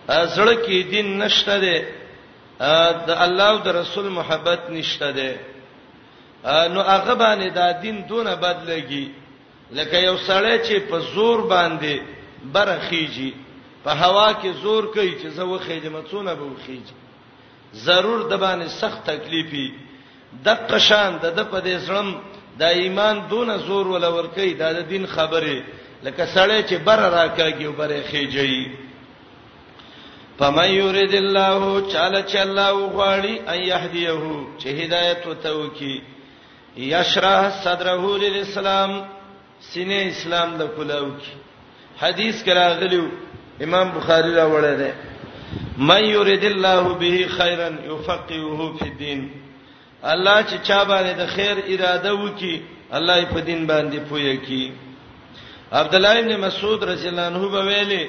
زړه کې دین نشته دی د الله او د رسول محبت نشته دی نو هغه باندې دا دین دونه بدلږي لکه یو سړی چې په زور باندې برخیږي په هوا کې زور کوي چې زه وخېږي مڅونه به وخېږي ضرور د باندې سخت تکلیفي د قشان د د په دې سلام د ایمان دون زور ول ورکی دا د دین خبره لکه سړی چې بر راکاږي او بر خېږي فمن يريد الله چاله چې الله وغواړي ان يهديه چې هدايت وتوکي یشرح صدره للاسلام سینې اسلام د کلاو کی حدیث کرا غلیو امام بخاری را وړه ده من یرید الله به خیرا یفقهه فی الدین الله چې چا باندې د خیر اراده وکي الله په دین باندې پوهه کی عبد الله ابن مسعود رضی الله عنه به ویلي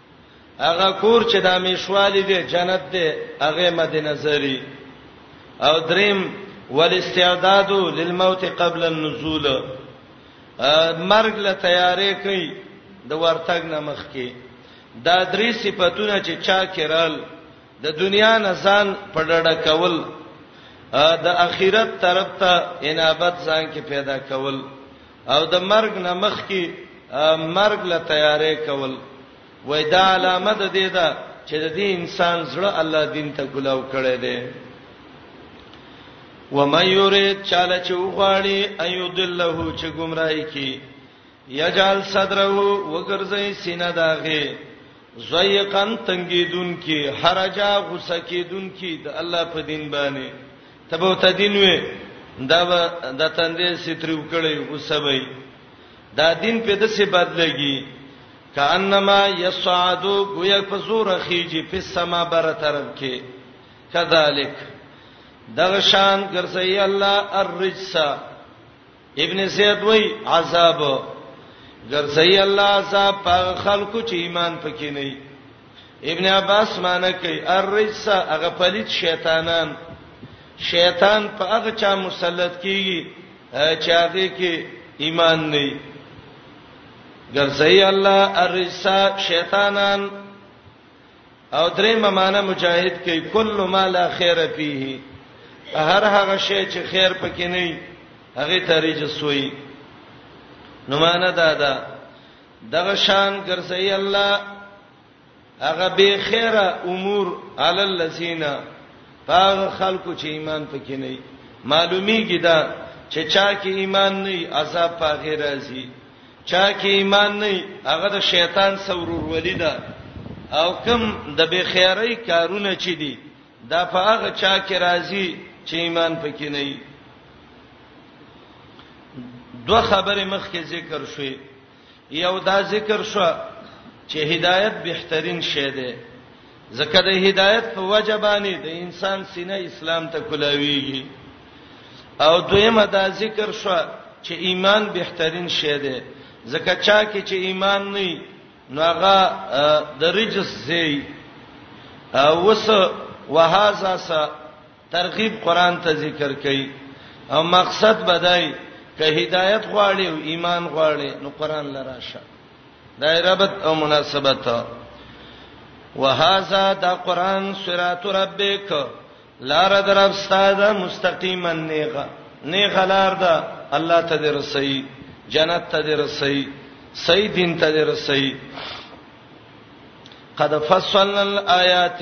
هغه کور چې د همیشوالي دی جنت دی هغه مد نظری او دریم والاستعداد للموت قبل النزول مرګ له تیارې کوي د ورتګ نه مخکې دا درې صفاتونه چې چا کېرال د دنیا نه ځان پړړه کول د اخرت طرف ته انابت ځان کې پیدا کول او د مرګ نه مخکې مرګ له تیارې کول وای دا علامه ده دې دا چې د دې انسان زړه الله دین ته ګلاو کړي دي و مې یوري چاله چې وغاړي ايو دله چې گمراهي کی یجال صدره وګرځي سینه داغه زیقن تنگیدون کی حرجا غصه کیدون کی د الله په دین باندې ته به ورته دین وې، دا به د تندې ستریو کړی غوسه به یې. دا دین په داسې بدلېږي کأنما یصعد گویا په زور خېږي په سما بر طرف کې کذالک دغه شان ګرځي الله الرجس ابن سید وای عذاب ګرځي الله عذاب په خلکو چې ایمان پکې نه وي ابن عباس معنی کوي الرجس هغه پلیت شیطانان شیطان په هغه چا مسلط کیږي چې هغه کې ایمان نه وي ګرځي الله الرجس شیطانان او درې ممانه مجاهد کوي کل ما لا خیر فيه هر هغه شی چې خیر پکې نه وي هغه تاریج سوی نو معنا دا ده دغه شان ګرځي الله هغه به خیره امور علی الذین هغه خلکو چې ایمان پکې نه معلومیږي دا چې چا کې ایمان نه عذاب پاغه راځي چا کې ایمان نه هغه د شیطان سرور ولی ده او کم د بے خیرای کارونه چي دي دا په هغه چا کې راځي چې ایمان پکې نه وي دوه خبرې مخکې ذکر شوې یو دا ذکر شو چې هدایت بهترین شی دی ځکه د هدایت په وجبانی د انسان سینه اسلام ته کولاویږي او دویمه دا ذکر شو چې ایمان بهترین شی دی ځکه چا کې چې ایمان نه نو هغه د رجس زی اوس وهذا س ترغیب قران ته ذکر کوي او مقصد بدای که هدایت غواړي او ایمان غواړي نو قران لراشه دایربت او مناسبت وهذا دا قران صراط ربک لار درب استاد مستقیما نیغه نیغه لار ده الله ته درسي جنت ته درسي صحیح دین ته درسي قد فصلنا الايات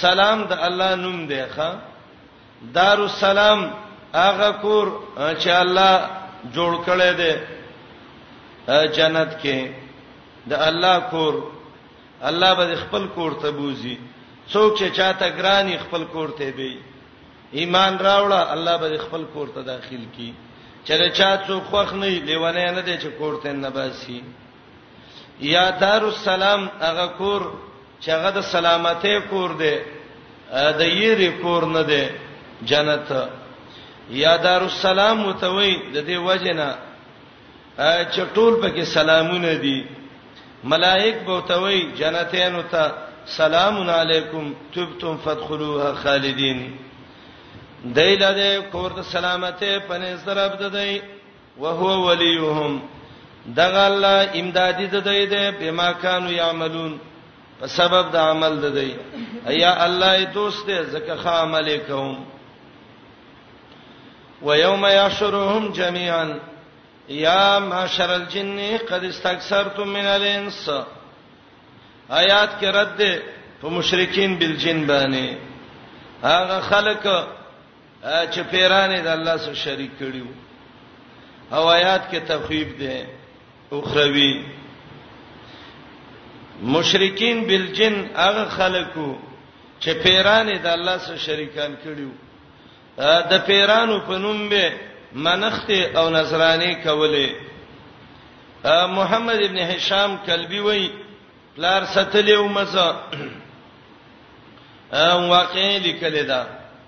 سلام د الله نوم دی ښا دارالسلام هغه کور چې الله جوړ کړی دی جنت کې د الله کور الله به خپل کور ته بوزي څوک چې چاته ګرانی خپل کور ته بي ایمان راوړه الله به خپل کور ته داخل کی چرچا څوک خوخ نه لیونه نه دی چې کور ته نه باسي یا دار السلام هغه کور چې هغه د سلامته کور دی د یری کور نه دی جنت یا دار السلام متوي د دې وجنه چې ټول پکې سلامونه دي ملائک بوتوي جنتینو ته سلام علیکم تبتم فادخلوها خالدین دایله د کور د سلامته په نظر عبد دی وهو وليهم دغه الله امدادي د دوی ده بما كانوا يعملون په سبب د عمل د دوی ایا الله ای دوست دې زکه ښه عمل کوم ويوم يحشرهم جميعا یا معاشر الجن قد استكثرتم من الانس آیات کې رد ده په مشرکین بالجن باندې هغه خلک چې پیرانې د الله سره شریک کړیو او آیات کې تخویب ده اخروی مشرکین بالجن هغه خلکو چې پیرانې د الله سره شریکان کړیو د پیرانو په نوم به منخت او نصرانی کوله محمد ابن هشام کلبی وای پلار ستلیو مزه واقعي لیکل ده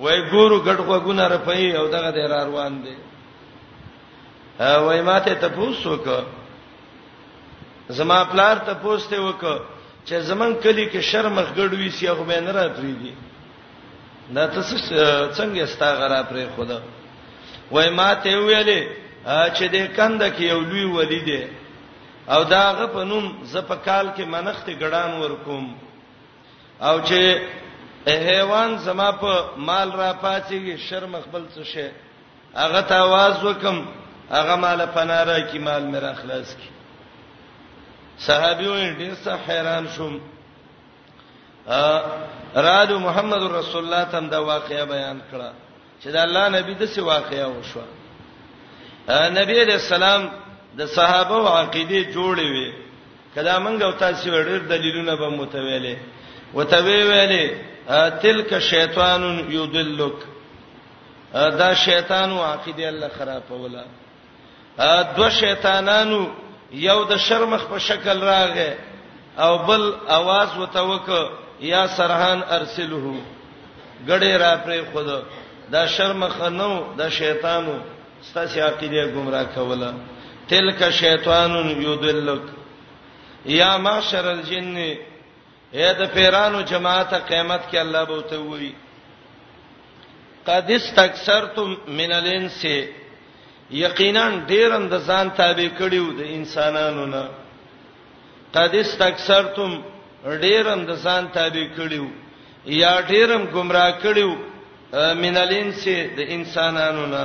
وای ګورو ګډ غوګونه رپي او دغه د را روان دي وای ماته ته پوسو ک زما پلار ته پوسته وک چې زمون کلی کې شرمخ ګډوي سی هغه به نه راتري دي دا ته څنګه ستا غرا پرې خدا وای ماته ویلې چې د کند کې یو لوی ولی دی او داغه په نوم زپکال کې منخت ګډان ورکوم او چې حیوان زما په مال را پاتېږي شرم خپل څه شي هغه ته आवाज وکم هغه مال پناره کی مال مې را خلاص کی صحابیون ډیر څه حیران شوم رادو محمد رسول الله تم دا واقعیا بیان کړه چې د الله نبی د څه واقعیا وشو نبی علیہ السلام د صحابه او عقیده جوړې وي کله موږ او تاسو ډېر دلیلونه به متویلې وتوی ویلې تلک شیطان یضلک دا شیطان او عقیده الله خرابوله دوه شیطانانو یو د شرمخ په شکل راغې او بل आवाज وته وک یا سرحان ارسله غړې را پرې خود دا شرمخ نو د شیطانو ستاسو عقیده گمراه کوله تلک شیطان یودلک یا معشر الجن اے د پیرانو جماعت قیامت کې الله به ته وایي قد استكثرتم من الانس یقینا ډیرم د ځان تابع کړیو د انسانانو نه قد استكثرتم ډیرم د ځان تابع کړیو یا ډیرم گمراه کړیو من الانس د انسانانو نه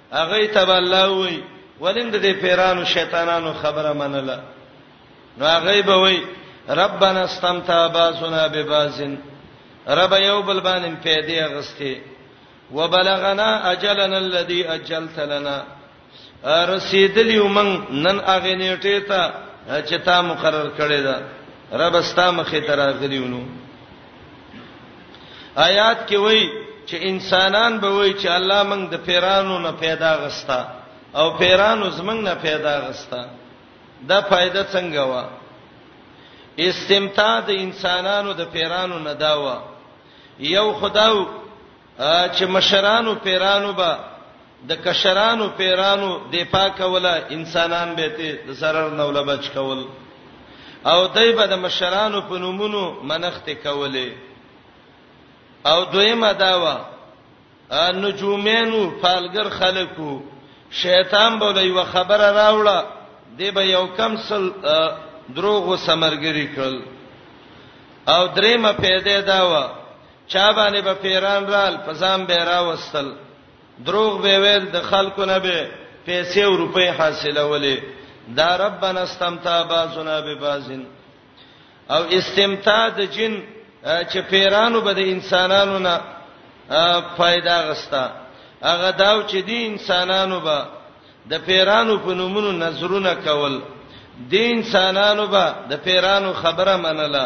هغه ته به الله وای ولند دې پیرانو شیطانانو خبره منله نو هغه به وای ربنا استمتع باسنا ببازن رب یو بل باندې پیدا غستې وبلغنا اجلنا الذي اجلت لنا رسیدلی ومن نن اغه نیټه ته چې تا مقرر کړی دا رب استا مخې تراغلیونو آیات کې وایي چې انسانان به وایي چې الله موږ د پیرانو نه پیدا غستا او پیرانو زمنګ نه پیدا غستا دا فائدہ څنګه وا استمتاع د انسانانو د پیرانو نه داوا یو خداو چې مشرانو پیرانو به د کشرانو پیرانو د پاکوله انسانان به ته د zarar نه ولا بچ کول او دای به د مشرانو په نومونو منښت کوله او دویمه داوا نجومینو فالګر خلکو شیطان به یو خبره راوړه دی به یو کم سل دروغ وسمرګری کړل او درېمه پیدا داوا چا باندې به پیران رال په ځان به راوستل دروغ به ویل د خلکو نه به پیسې او روپۍ حاصلولې دا ربنا استمتع بازنا ببازن او استمتاع د جن چې پیرانو به د انسانانو نه فائدہ غستا هغه داو چې دی انسانانو به د پیرانو په نومونو نظرونه کول دی انسانانو به د پیرانو خبره منله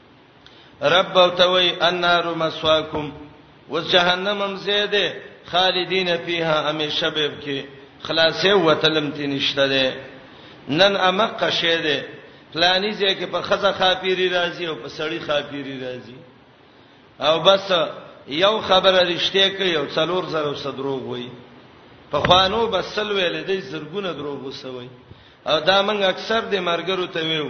رب او توي النار مسواکم وس جهنم هم زیاده خالدین فیها همیشه به کې خلاصې وتلم تی نشته ده نن امقه شه ده پلانی ځای کې په خزه خاپيري راځي او په سړی خاپيري راځي او بس یو خبره رښتیا کوي او څلور زره صدروغ وي په خوانو بسل ویل دي زرګونه دروغ وسوي او دا موږ اکثر د مرګرو ته ویو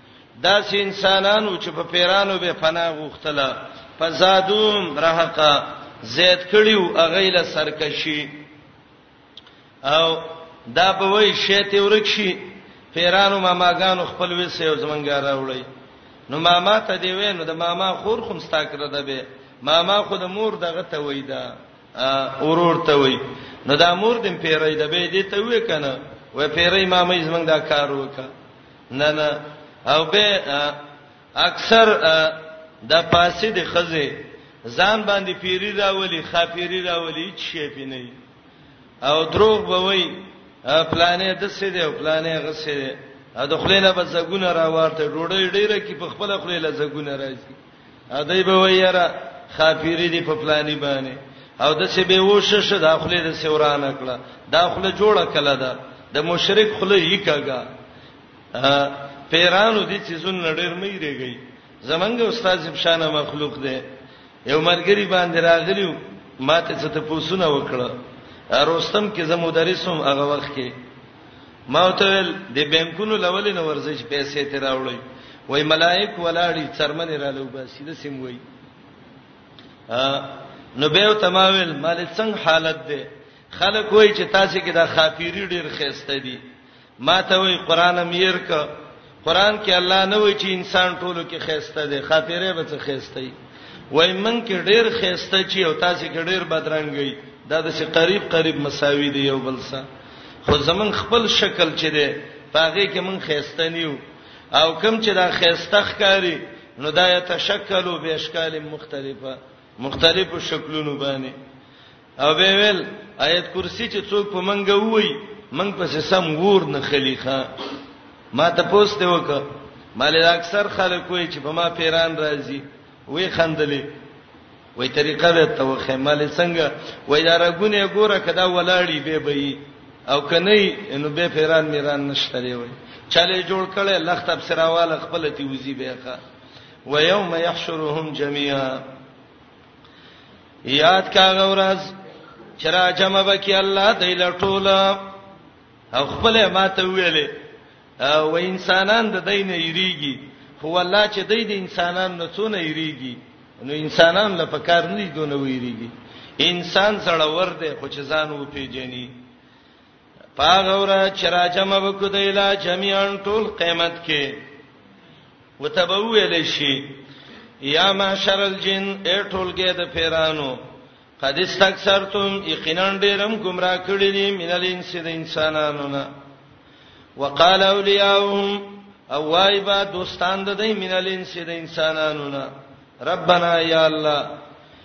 داسې انسانانو چې په پیرانو به پناه غوښتله فزادوم رهقا زید کړیو اغه له سرکشي او دا به وای شیته ورکشي پیرانو ماماګانو خپل وسه او زمنګار راوړی نو ماما ته دی وې نو د ماما خور خم ستا کړه ده به ماما خو د مور دغه ته وای دا اورور ته وای نو دا مور دم پیرې ده به دې ته وې کنه وې پیرې مامې زمنګ دا کار وکړه نه نه او به اکثر د فاسد خزه ځان باندې پیری راولي خاپیری راولي هیڅ شي پی نه او دروغ به وای پلانې د څه دی او پلانې غسه دی د خلینا به زګونه راوارته ډوډۍ ډیره کی په خپل خلیلا زګونه راځي ادی به ویرا خافیری دی په پلاني باندې او د څه به وشش د خپل د سوران کړه د خپل جوړه کله ده د مشرک خله یې کګه پیرانو دي چې زون نړیر مې ریږي زمنګ استاد شپشانه مخلوق دی یو مرګری باندې راغلیو ماته څه ته پوسونه وکړه روستم کې زمودرسم هغه وخت کې ما ته ویل د بانکونو لولې نه ورځي چې پیسې ته راوړی وای ملائک ولاړی څرمنې را لو باسي د سیم وای نو به تماول مال څنګه حالت ده خلک وای چې تاسو کې دا خاطری ډیر خسته دي ما ته وای قران امیر ک قران کې الله نه وایي چې انسان ټولو کې خيسته دی خاطره به څه خيسته وي وای من کې ډېر خيسته چې او تاسو کې ډېر بدرنګي دا د څه قریب قریب مساوي دی یو بل سره خو زمون خپل شکل چې دی پاګه کې من خيسته نیو او کم چې دا خيسته ښکاری نو دا یتشکلوا باشکال مختلفه مختلفو شکلونو باندې او به ویل آیت کرسی چې څوک په منګه وای منګ په سم ور نه خلیخه ما ته پوسټه وکړه مال اکثر خلک وای چې په ما پیران راځي وې خندلې وې طریقه به ته وخه مال څنګه وې دا رګونه ګوره کدا ولاړی به به او کني نو به پیران میران نشته دی وای چاله جوړ کړي لخت اب سراواله خپل تی وزي بهخه ويوم يحشرهم جميعا یاد کا غورز چرا جمع بکی الله دی لټول او خپل ماته ویلې او انسانان د دینه یریږي هو الله چې د دې انسانان نه څونه یریږي نو انسانان له پکار نه دي دونه ویریږي انسان سره ور دی خو چې ځان و پیژني پاغه ورا چراجم وکړه د اله جميعا ټول قیامت کې وتبو ویل شي یا معشر الجن اے ټولګه د پیرانو قد استكثرتم یقینا ډیرم گمراه کړی دي من الانس د انسانانو نه وقال اولیاءهم او وایبا دوستان د دې من الانس د انسانانو نه ربنا یا الله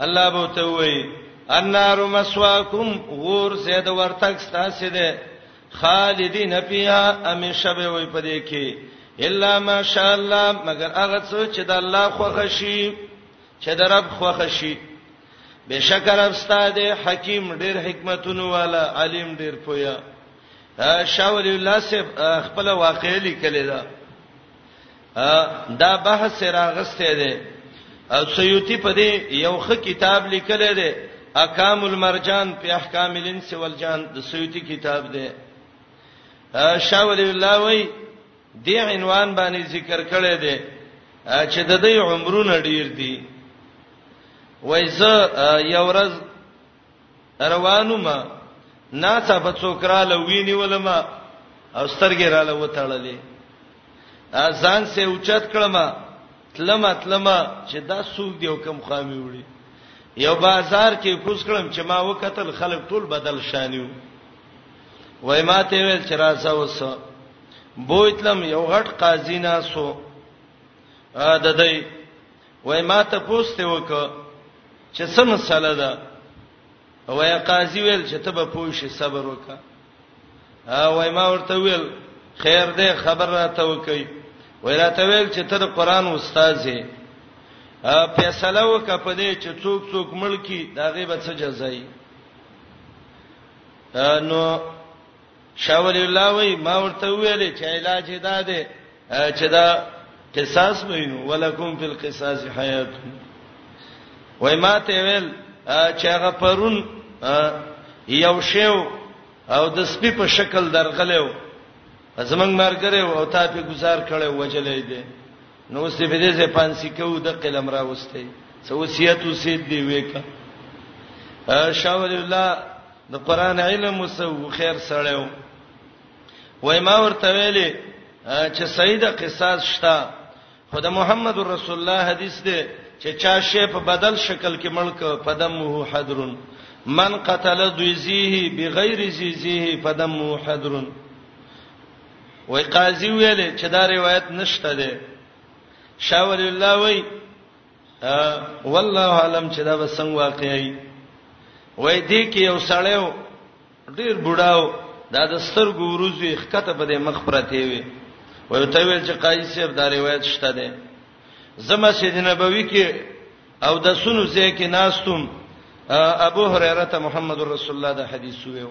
الله به ته وای النار مسواکم غور زید ورتک ستاسو ده خالدین فیها همیشه به وای پدې کې الا ماشاء الله مگر هغه څو چې د الله خوښ شي چې د رب خوښ شي بشکر استاد حکیم ډیر حکمتونو والا عالم ډیر پویا شاول الله سپ خپل واقعي لیکلی دا دا بحث راغسته دی او سیوطی په دې یو خ کتاب لیکل دی احکام المرجان په احکام الانس والجان د سیوطی کتاب دی شاه ولی الله وای دې عنوان باندې ذکر کړی دی چې د دې عمرونه ډیر دي وای زه یو ورځ روانو ما نا څه په څوکراله ویني ولما او سترګې رااله وتړلې ځان سه اوچت کړم تلم تلم چې دا سوق دی او کم خامي وړي یو بازار کې کوس کړم چې ما وکتل خلک ټول بدل شانیو وای ما ته ویل چې راځه وس بوتلم یو غټ قاضی ناسو ا د دې وای ما ته پوسته وک چې څه مسله ده وای قاضي ویل چې ته به پوه شې صبر وکا وای ما ورته ویل خیر دې خبر راته وکي وای راته ویل چې ته د قران استاد یې فیصله وکړه په دې چې څوک څوک ملکی دا غیبت څه جزایي نو شاه ولی الله وای ما ورته ویل چې علاج دا دی چې دا قصاص وینو ولکم فی القصاص حیات وای ما ته ویل چې هغه پرون یو شیو او د سپی په شکل درغلو زمنګ مرګره او تا په گزار کړي وجلې دي نو څه به دې زه پانسی کو د قلم را وستي سوسیت وسید دی وېکا شاول الله د قران علم وسو خیر سړیو وای ما ورته ویلې چې سید قصاص شتا خود محمد رسول الله حدیث دی چې چا شی په بدل شکل کې ملک فدمه حدرن من قتل ذیه بغیر ذیه فدمه حدرن وای قاضي ویلې چې دا روایت نشته ده شاول الله وای والله علم چې دا به څنګه واقعي وای دې کې یو سړیو ډیر بډاو دا د سترګو وروزي خکته په دې مخ پرته وي وای ته ویل چې قایص صاحب دا روایت شته ده زما سید نبوي کې او د سونو ځای کې ناستم ابو هريره ته محمد رسول الله دا حدیث ویو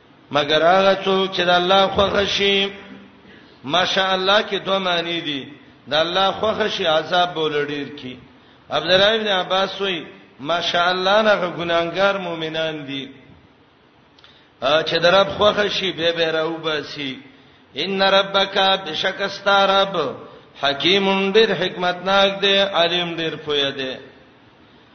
مګر هغه څوک چې د الله خوښ شي ماشاء الله کې دوه معنی دي د الله خوښ شي عذاب بولډیر کی عبد الله ابن عباس وی ماشاء الله نه ګناګار مؤمنان دي چې درب خوښ شي به به راو باسي ان ربک بشک استرب حکیم ډیر حکمتناک دی علیم ډیر پوهه دی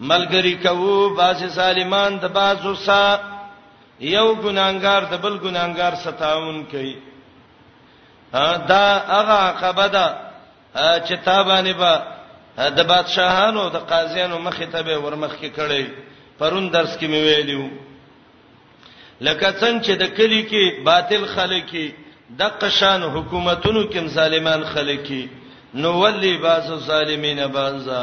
ملګری کوو باز ظالمان د بازو سا یو ګناګار د بل ګناګار ستاون کوي دا هغه عقبه ده چې تابانه به د بادشاهانو د قاضیانو مخې ته به ورمخ کې کړي پرون درس کې مې ویلیو لکه څنګه چې د کلی کې باطل خلک د قشان حکومتونو کې ظالمان خلک نو ولی باز ظالمین بازا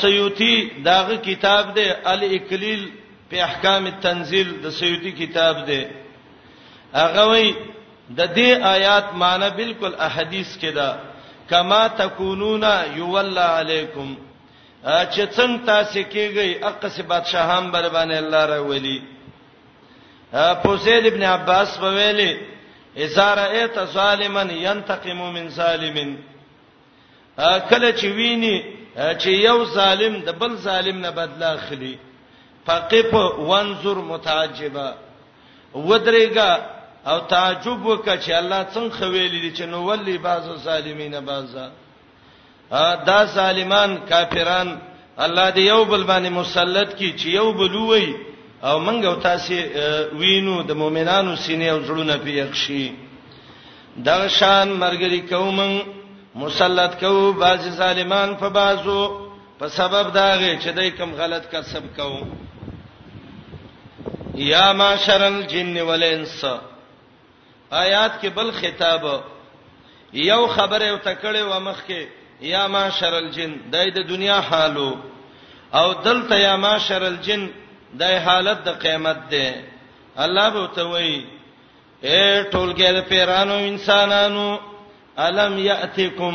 سیوطی داغه کتاب دی الاکلیل په احکام التنزیل د سیوطی کتاب دی هغه وی د دې آیات معنی بالکل احادیث کې ده کما تکونون یولا علیکم چې څنګه تاسو کېږئ اقصی بادشاہان بر باندې الله را ولی پوسید ابن عباس په ویلي اذا رأيت ظالما ينتقم من ظالم کله چې ویني چې یو ظالم د بل ظالم نه بدلا اخلي فقف وانظر متعجبا ودرېګا او تعجب وکړه چې الله څنګه خویلې دي چې نو ولی بعضو ظالمین بعضا دا ظالمان کافران الله دې یو بل باندې مسلط کی چې یو بلوي او منګو تاسو وینو د مؤمنانو سینې او زړونه پیښ شي دغه شان مرګري کوم مسلط کو باز ظالمان په بازو په سبب داغه چې دای کم غلط کسب کو یا معاشر الجن والانس آیات کې بل خطاب یو خبره او تکړه و مخ کې یا معاشر الجن دای د دنیا حالو او دلته یا معاشر الجن دای حالت د قیامت ده الله به توي اے ټولګه د پیرانو انسانانو الم یاتکم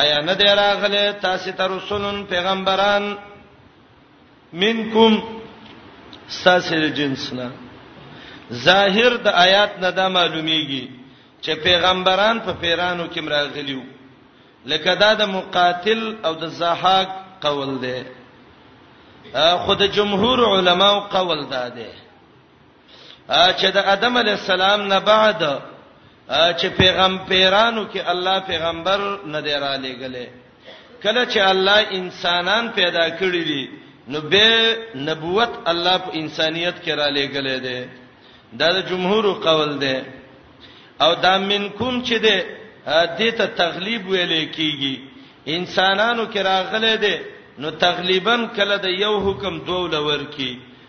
ایا نه دی راغله تاسو ته رسولون پیغمبران منکم ساسل جنسنا ظاهر د آیات نه دا معلومیږي چې پیغمبران په پیرانو کې مراغلیو لکه دا د مقاتل او د زهاق قول دی خود جمهور علماو قول دا دی چې د ادم علی السلام نه بعد چې پیغام پیرانو کې الله پیغمبر نه دی را لېګلې کله چې الله انسانان پیدا کړی دي نو به نبوت الله په انسانيت کې را لېګلې ده دا د جمهور قول ده او دا منکم چې ده دې ته تغلیب ویلې کیږي انسانانو کې راغلې ده نو تغلیبا کله د یو حکم دوله ورکی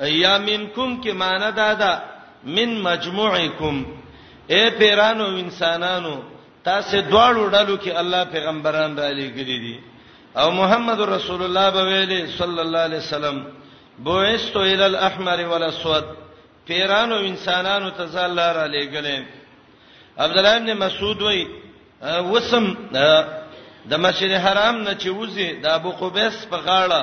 یا منکم کې معنی دا ده من مجموعکم اے پیرانو انسانانو تاسو دواړو ډلو کې الله پیغمبران را لېګلې دي او محمد رسول الله به ویلي صلی الله علیه وسلم بوئستو ال الاحمر والاسود پیرانو انسانانو ته زاله را لېګلې عبد الله ابن مسعود وای وسم د مسجد حرام نه چې وزي د ابو قبیس په غاړه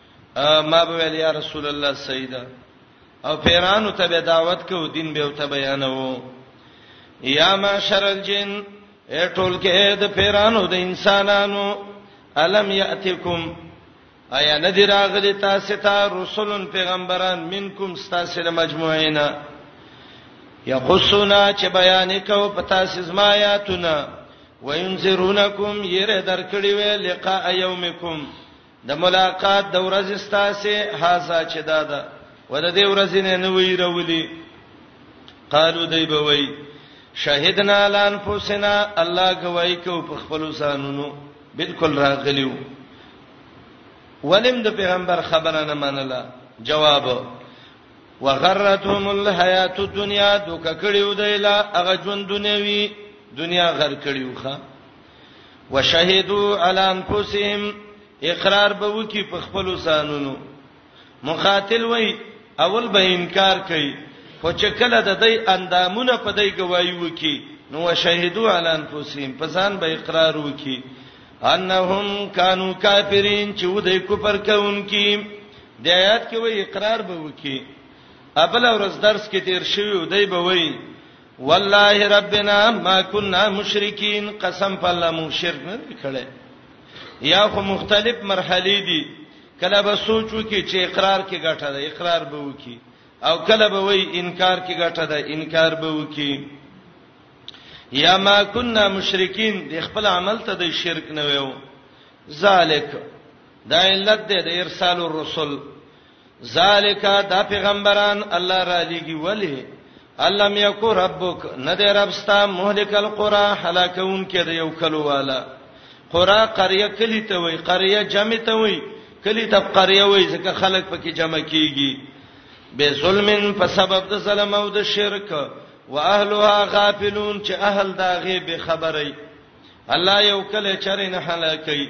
ما به ویل یا رسول الله سیدا او پیرانو ته به دعوت کو دین به ته بیانو یا معاشر الجن اے ټول کې د پیرانو د انسانانو الم یاتکم ایا ندی راغلی تاسو ته رسولن پیغمبران منکم تاسو له مجموعینا یقصونا چې بیان کو پتا سزما آیاتنا وینذرونکم یره درکړی وی لقاء یومکم د ملاقات د ورځې ستاسو هاذا چې دا ده و د دې ورځې نه نه وی راولي قالو دی به وی شهیدنا لان فوسنا الله گواہی کو په خپل ځانونو بالکل راغلیو ولیم د پیغمبر خبره نه منله جواب وغرتهم الحیات الدنیا دوک کړیو دیلا هغه ژوند دنیوي دنیا غر کړیو ښا وشهدوا علی انفسهم اقرار به وکي په خپل ځانونو مخاتل وای اول به انکار کوي خو چې کله د دې اندامونه په دې گواہی وکي نو وشهدوا علی انفسهم په ځان به اقرار وکي انهم کانوا کافرین چې ودې کفر کوونکي د آیات کې وای اقرار به وکي ابل ورځ درس کې تیر شوی ودی به وای والله ربنا ما كنا مشرکین قسم په الله مو شرک نه کړي یا خو مختلف مرحلې دي کله به سوچو کې چې اقرار کې ګټه ده اقرار به وکي او کله به وای انکار کې ګټه ده انکار به وکي یا ما كنا مشرکین د خپل عمل ته د شرک نه ویو ذالک دا علت ده د ارسال الرسل ذالک دا پیغمبران الله را لېږي ولی الم یکو ربک نه دې رب ستا مهلک القرى هلاکون کې د یو کلو والا قرى قريه کلی ته وای قريه جمع ته وای کلی ته قريه وای ځکه خلک پکې جمع کیږي به ظلمن په سبب د ظلم او د شرک واهلها غافلون چې اهل دا غیب خبرې الله یو کله چرې نه هلاکي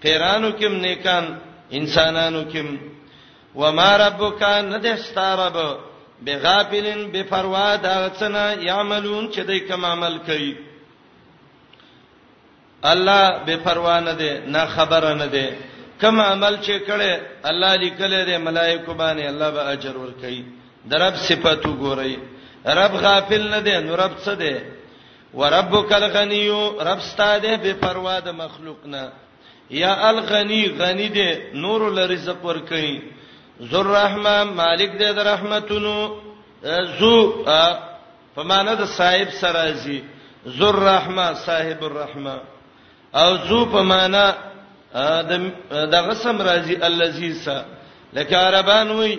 پیرانو کې نیکان انسانانو کې و ما ربک نه د ستارب بغافلن بفروا دا څنګه یعملون چې دوی کوم عمل کوي الله بفروا نه دی نه خبر نه دی کوم عمل چې کړي الله لیکل دی ملائکه باندې الله به اجر ور کوي درب صفاتو ګورئ رب غافل نه دی نو رب څه دی وربک الغنی رب ستاده به پروا د مخلوق نه یا الغنی غنی دې نور لرزق ور کوي ذر رحمه مالک دې د رحمتونو زو په معنا د صاحب سرازي ذر رحمه صاحب الرحمه او زو په معنا د دغه سم راځي الذي س لکه عربان وي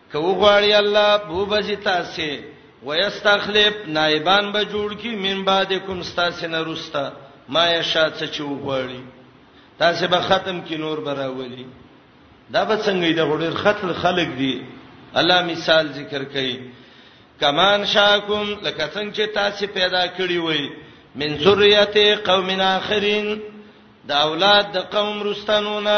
که وغواړي الله بو بزی تاسو ويستخلف نائبان به جوړ کی من بعد کوم تاسو نه روستا ما یشا څه چې وغواړي تاسو به ختم کی نور براولي دا به څنګه د غوډر خطر خلق دی الله مثال ذکر کړي کمان شاکم لکه څنګه چې تاسو پیدا کړی وای من ذریته قوم اخرین دا اولاد د قوم رستنونه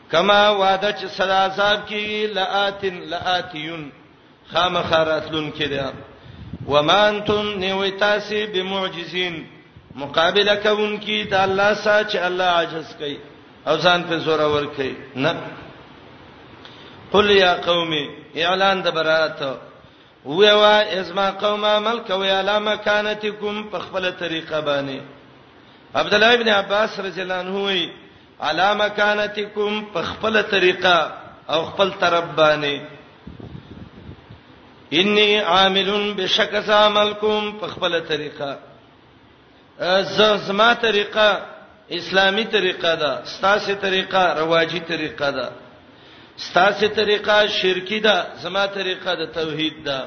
کما وعده چې سره عذاب کیږي لاتن لاتیون خامخراتلون کې ده ومانتم نیوی تاسو بمعجزین مقابله کوونکی د الله سره چې الله عاجز کوي او ځان په زور ور کوي نه قل یا قومي اعلان د برات وی وا ازما قوم عمل کوي علامه کانتکم په خپل طریقه باندې عبد الله ابن عباس رضی الله عنه وی علی مکانتکم په خپل طریقه او خپل طرف باندې انی عاملون بشکس عملکم په خپل طریقه زما طریقه اسلامی طریقه ده ستاسو طریقه رواجی طریقه ده ستاسو طریقه شرکی ده زما طریقه د توحید ده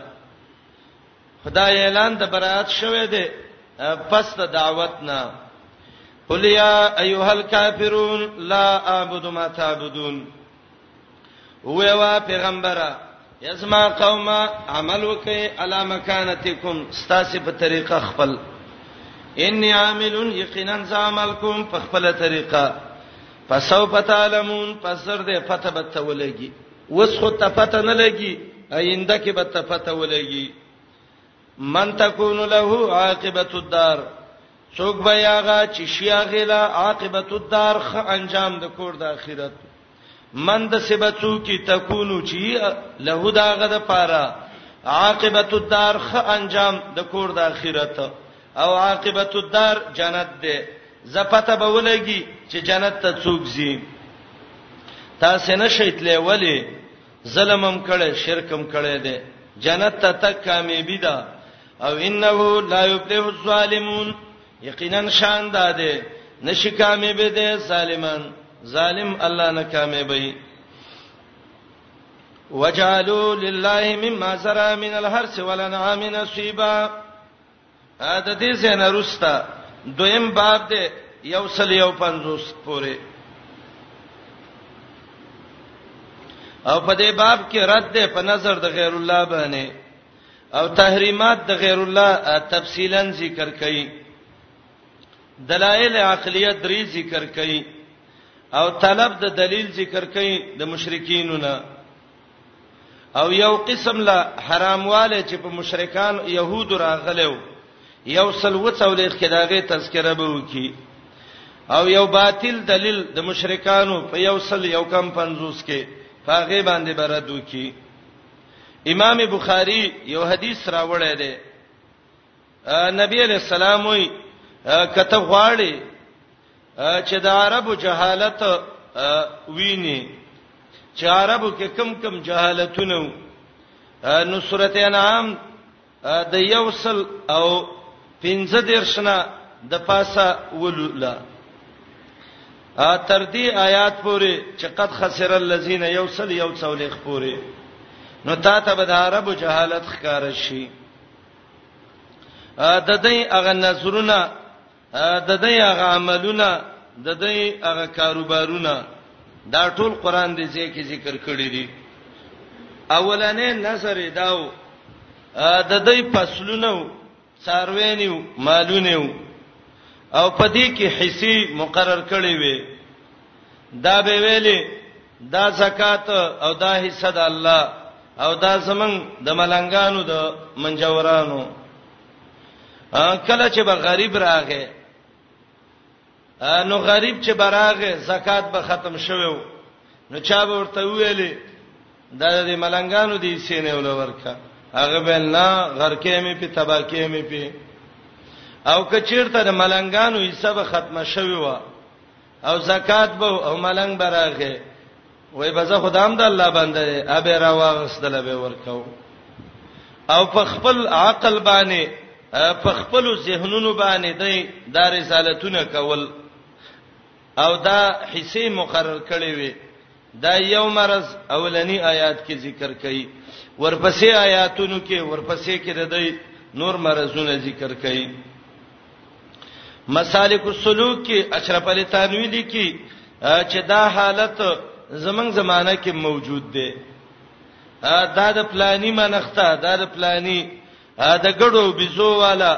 دا اعلان د برائت شوه دی پس د دعوت نه قل یا ایها الکافرون لا اعبد ما تعبدون وې وا پیغمبره یزما قومه عمل وکي علا مکانتکم ستاسو په طریقه خپل انی عامل یقینا عمل کوم په خپل طریقه پسو پتعلمون پسر دې پته بتولېږي اوس خو ته پته نه لګي آینده کې به ته پته ولګي من تکون له عاقبت الدار څوک به یاغه چې شیا غلا عاقبت الدار خ انجام د کور د اخرت من د سبتو کی تکونو چی له داغه د پاره عاقبت الدار خ انجام د کور د اخرت او عاقبت الدار جنت ده زپته به ولګي چې جنت ته څوک زی تاسو نه شیتلې ولی ظلمم کړي شرکم کړي دي جنت ته تک کامیابی ده او انه لا یفلح الظالمون یقینا شان ده ده نشی کامیابی ده ظالمان ظالم الله نه کامیابی وجعلوا لله مما زرع من الحرث والانعام نصيبا د دې زنه روستا دویم باب دی یو سل یو پنځوس پورې او په دې باب کې رد ده په نظر د غیر الله باندې او تحریمات د غیر الله تفصیلا ذکر کړي دلایل عقلیه درې ذکر کړي او طلب د دلیل ذکر کړي د مشرکینو نه او یو قسم لا حرامواله چې په مشرکان يهود راغلو یو سل وڅولېخ کې داغه تذکرہ به وکي او یو باطل دلیل د مشرکانو په یو سل یو کم 50 کې هغه باندې برد وکي امام بخاری یو حدیث راوړی دی نبی علیہ السلام وی کته غواړي چې د عربو جهالت ویني چې عربو کې کم کم جهالتونه نو سورته انعام د یوصل او پنځه درشنه د پاسه ولولا تر دې آیات پورې چې قد خسر الذين یوصل یو څولې خپورې نو تا ته به د عربو جهالت ښکار شي د دې هغه نظرونه د دې هغه عملونه د دې هغه کاروبارونه دا ټول قران دې ځکه ذکر کړی دي اولنې نظر داو د دې فصلونه څاروینیو مالونیو او پدې کې حصي مقرر کړی وي دا به ویلې دا زکات او دا حصہ د الله او دا زمنګ د ملنګانو د منجورانو کله چې به غریب راغې نو غریب چې براغه زکات به ختم شوو نو چا به ورته ویلې دا د ملنګانو دی سینې ول ورکا هغه به نه غرکې مې په تباکې مې په او کچیرته د ملنګانو حساب ختم شوی و او زکات به او ملنګ براغه وای بزه خدام د الله بنده دی ابه را واغستل به ورکاو او په خپل عقل باندې په خپل ذهنونو باندې د دار رسالتونه کول او دا حصے مقرر کړي وي دا یو مرز اولنی آیات کې ذکر کړي ورپسې آیاتونو کې ورپسې کې د دې نور مرزونه ذکر کړي مسالک السلوک کې اشرف علي تنوی لیکي چې دا حالت زمنګ زمانہ کې موجود دی دا د پلاني منخته دا د پلاني د ګړو بيزو والا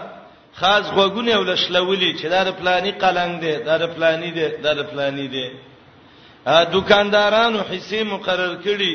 خاص غوګونه ولشلولي چې دا د پلاني قلنګ دی دا د پلاني دی دا د پلاني دی دکاندارانو حصے مقرر کړي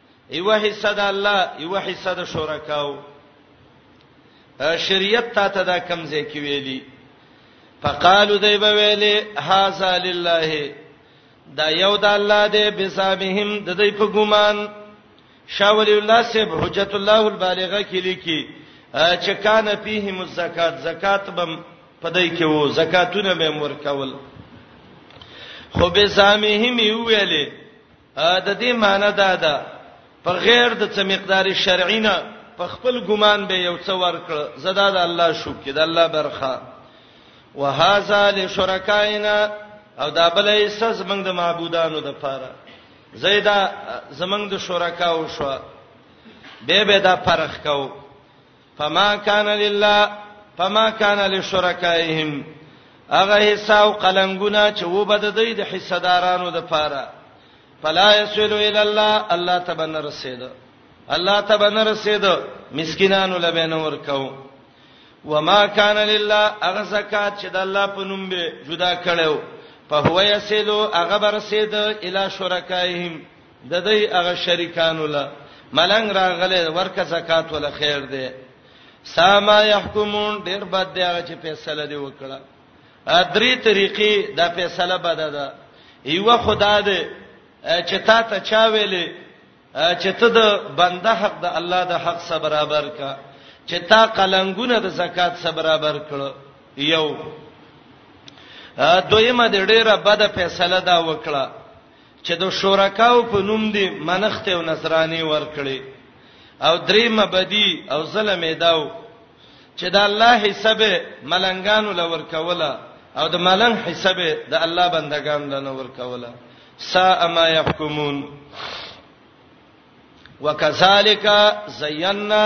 یو حصہ د الله یو حصہ د شرکاو شریعت ته ته دا کمزې کې ویلي فقالو دی به ویلې هاذا لله دا یو د الله دی بسامهم د دې په ګمان شاول الله سیب حجت الله البالغه کې لیکي چې کان فیهم الزکات زکات بم پدای کې وو زکاتونه به مور کول خو بسامهم ویلې د دې معنی دا ده په غیر د څه مقدار شرعي نه په خپل ګمان به یو څه ورکړ زدا د الله شوب کې د الله برخه وهذا لشرکائنا او دا بل ایسه زمنګ د معبودانو د پاره زیدا زمنګ د شرکاو شو به به دا فرق کاو فما کان لله فما کان لشرکائهم هغه حصہ او قلنګونه چې و بد دی د حصہ دارانو د پاره فلا يسول الى الله الله تبن رسید الله تبن رسید مسکینانو لبین ورکو وما کان لله هغه زکات چې د الله په نوم به جدا کړو په هو يسلو هغه برسید الی شرکائهم د دوی هغه شریکانو له ملنګ راغله ورکه زکات ول خیر دی ساما يحكمون ډیر بد دی هغه چې فیصله دی وکړه درې طریقې دا فیصله بد ده یو خدا دې چې تا ته چا ویلې چې ته د بنده حق د الله د حق سره برابر کا چې تا قلنګونه د زکات سره برابر کړو یو دویمه د ډیره بده فیصله دا وکړه چې د شرکاو په نوم دی منښت او نصرانی ورکړي او درې مبدی او ظلم اداو چې د الله حساب ملنګانو لور کوله او د ملنګ حساب د الله بندگان لنه ور کوله سا ما يحكمون وكذلك زينا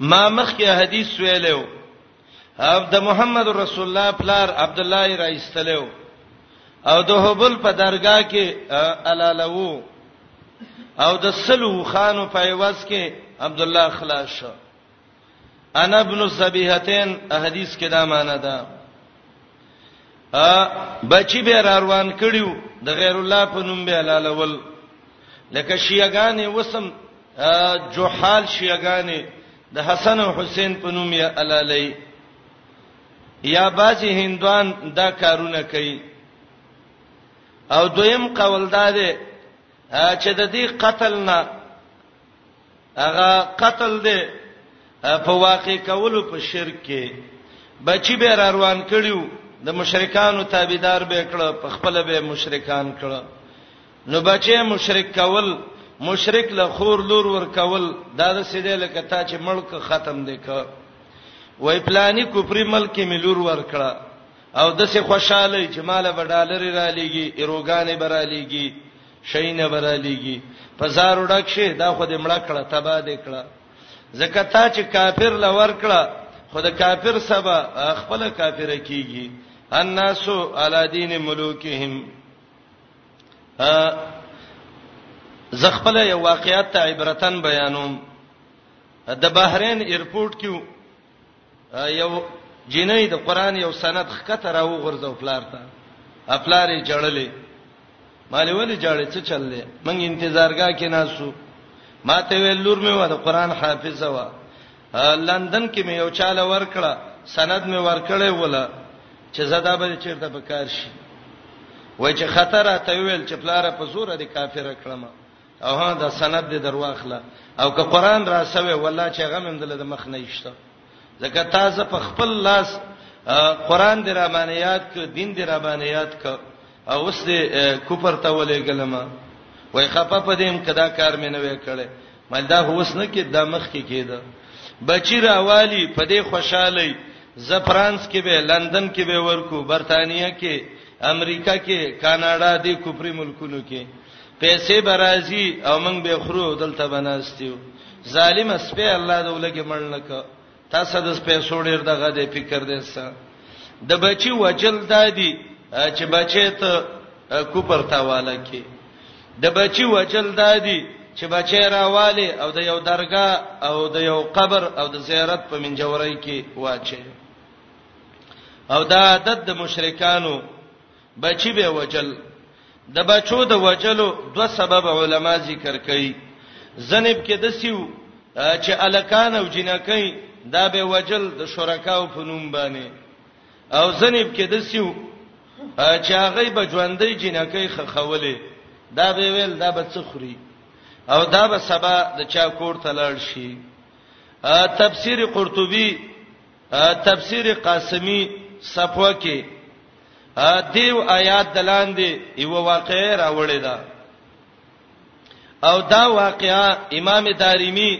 ما مخکې حدیث ویلو عبد محمد رسول الله پلار عبد الله رایستلو او د هبل په درگاه کې علالو او د سلو خانو په ایواز کې عبد الله خلاص شو انا ابن السبيحتين حدیث کې دا معنی ده ا بچی به روان کړیو د غیر الله په نوم به علالول لکه شیعاګانې وسم جوحال شیعاګانې د حسن او حسین په نوم یې علالې یا بازي هندوان دا کارونه کوي او دویم قول دا دی چې د دې قتل نه هغه قتل دی په واقع کولو په شرک کې بچی به را روان کړیو د مشرکانو تابعدار به کړه په خپل به مشرکان کړه نو بچي مشرک کول مشرک له خور لور ور کول دا د سیده لکه تا چې ملک ختم دی ک وای پلاني کوپری ملک می لور ور کړه او د سه خوشاله چې مال به ډالر را لېږي ایروګانې به را لېږي شینه به را لېږي په زار وډک شي دا خو دې مړه کړه تبا دې کړه زکتا چې کافر لور کړه خو د کافر سبا خپل کافر کیږي الناس علی دین ملوکهم زخپل یو واقعیت ته عبرتن بیانوم د بحرین ایرپورټ کې یو جنې د قران یو سند خکته راو غرزو پلار ته خپلارې جړلې مالې ولې جړې څه چللې مونږ انتظارګه کې ناسو ماته ویل لور مې و د قران حافظه و لندن کې مې یو چاله ورکړه سند مې ورکړې وله چې زدا به چیرته په کار شي وای چې خطر ته ویل چې پلار په زور دي کافر کړم او ها دا سند دې درواخله او که قران را سوي والله چې غم هم دله د مخ نه یشته ځکه تاسو په خپل لاس قران دې را باندې یاد ک دین دې را باندې یاد ک او اوس دې کوپر ته ولې ګلم وای خپه پدیم کدا کار مې نه وکړي مال دا هوس نه کې د مخ کې کېده بچی راوالی پدې خوشاله ز فرانس کې به لندن کې به ورکو برتانیې کې امریکا کې کاناډا دې کوپری ملکونو کې پیسې برازي او موږ به خرو دلته بناستیو ظالم سپه الله دولګه مړ نکړه تاسو د پیسو ډیر دغه د فکر دې سره د بچي وجل دادی چې بچي ته کوپر تاواله کې د بچي وجل دادی چې بچي راواله او د یو درگاه او د یو قبر او د زیارت په منجورای کې واچي او دا عادت د مشرکانو بچی به وجل د بچو د وجلو دوه سبب علما ذکر کوي زنب کې د سیو چې الکان او جنکې دا به وجل د شرکاو په نوم باندې او زنب کې د سیو چې هغه به ژوندۍ جنکې خخولې دا به ویل دا به څخري او دا به سبا د چا کور ته لاړ شي تفسیر قرطبي تفسیر قاسمی صفوه کې دیو آیات دلاندې یو واقعې راوړې ده او دا واقعا امام دارمی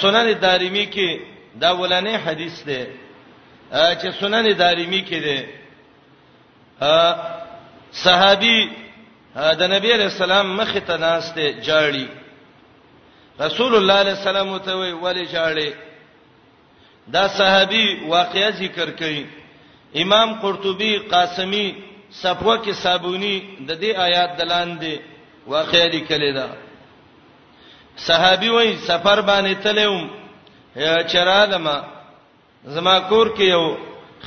سنن دارمی کې دا ولنې حدیث ده چې سنن دارمی کې ده صحابي د نبی رسول الله مخ ته ناشته جاړي رسول الله صلی الله علیه وسلم ته وی ولې جاړي دا صحابي واقعي ذکر کړي امام قرطبي قاسمي صفوه کې صابوني د دې آیات دلان دي واقعي لیکل دا صحابي وای سفر باندې تلوم چرالم زما کور کې یو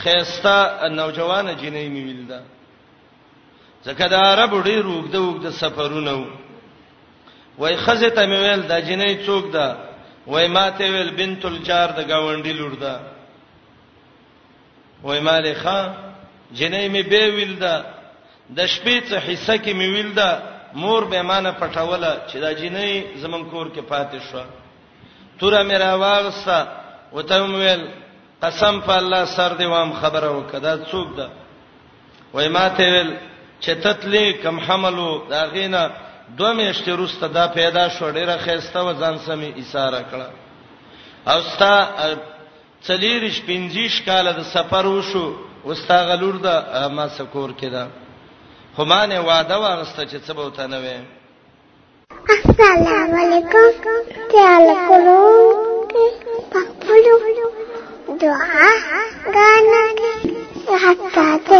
خيستا نوجوان جنې مې ویل دا ځکه دا عرب ډیر وګد وګد سفرونه وو وای خزه ته ویل دا جنې څوک ده وای ماته ویل بنت الجار د گاونډي لور ده وای مالې ښا جنې می به ویل ده د شپې څه حصہ کې می ویل ده مور به مانه پټوله چې دا جنې زمون کور کې پاتې شو توره مې راوغسه وته ویل قسم په الله سر دی وام خبره وکړه دا څوک ده وای ماته ویل چې تتلې کم حملو دا غینا دوه میاشتې وروسته دا پیدا شو ډیره خسته و ځان سمې اشاره کړه او ستا څلیرش پنځیش کال د سفر وشو وستا غلور دا ما سکور کړه خو ما نه وعده واغسته چې څه به وته نه وې السلام علیکم تعال کولو پخپلو دعا غانا حتا ته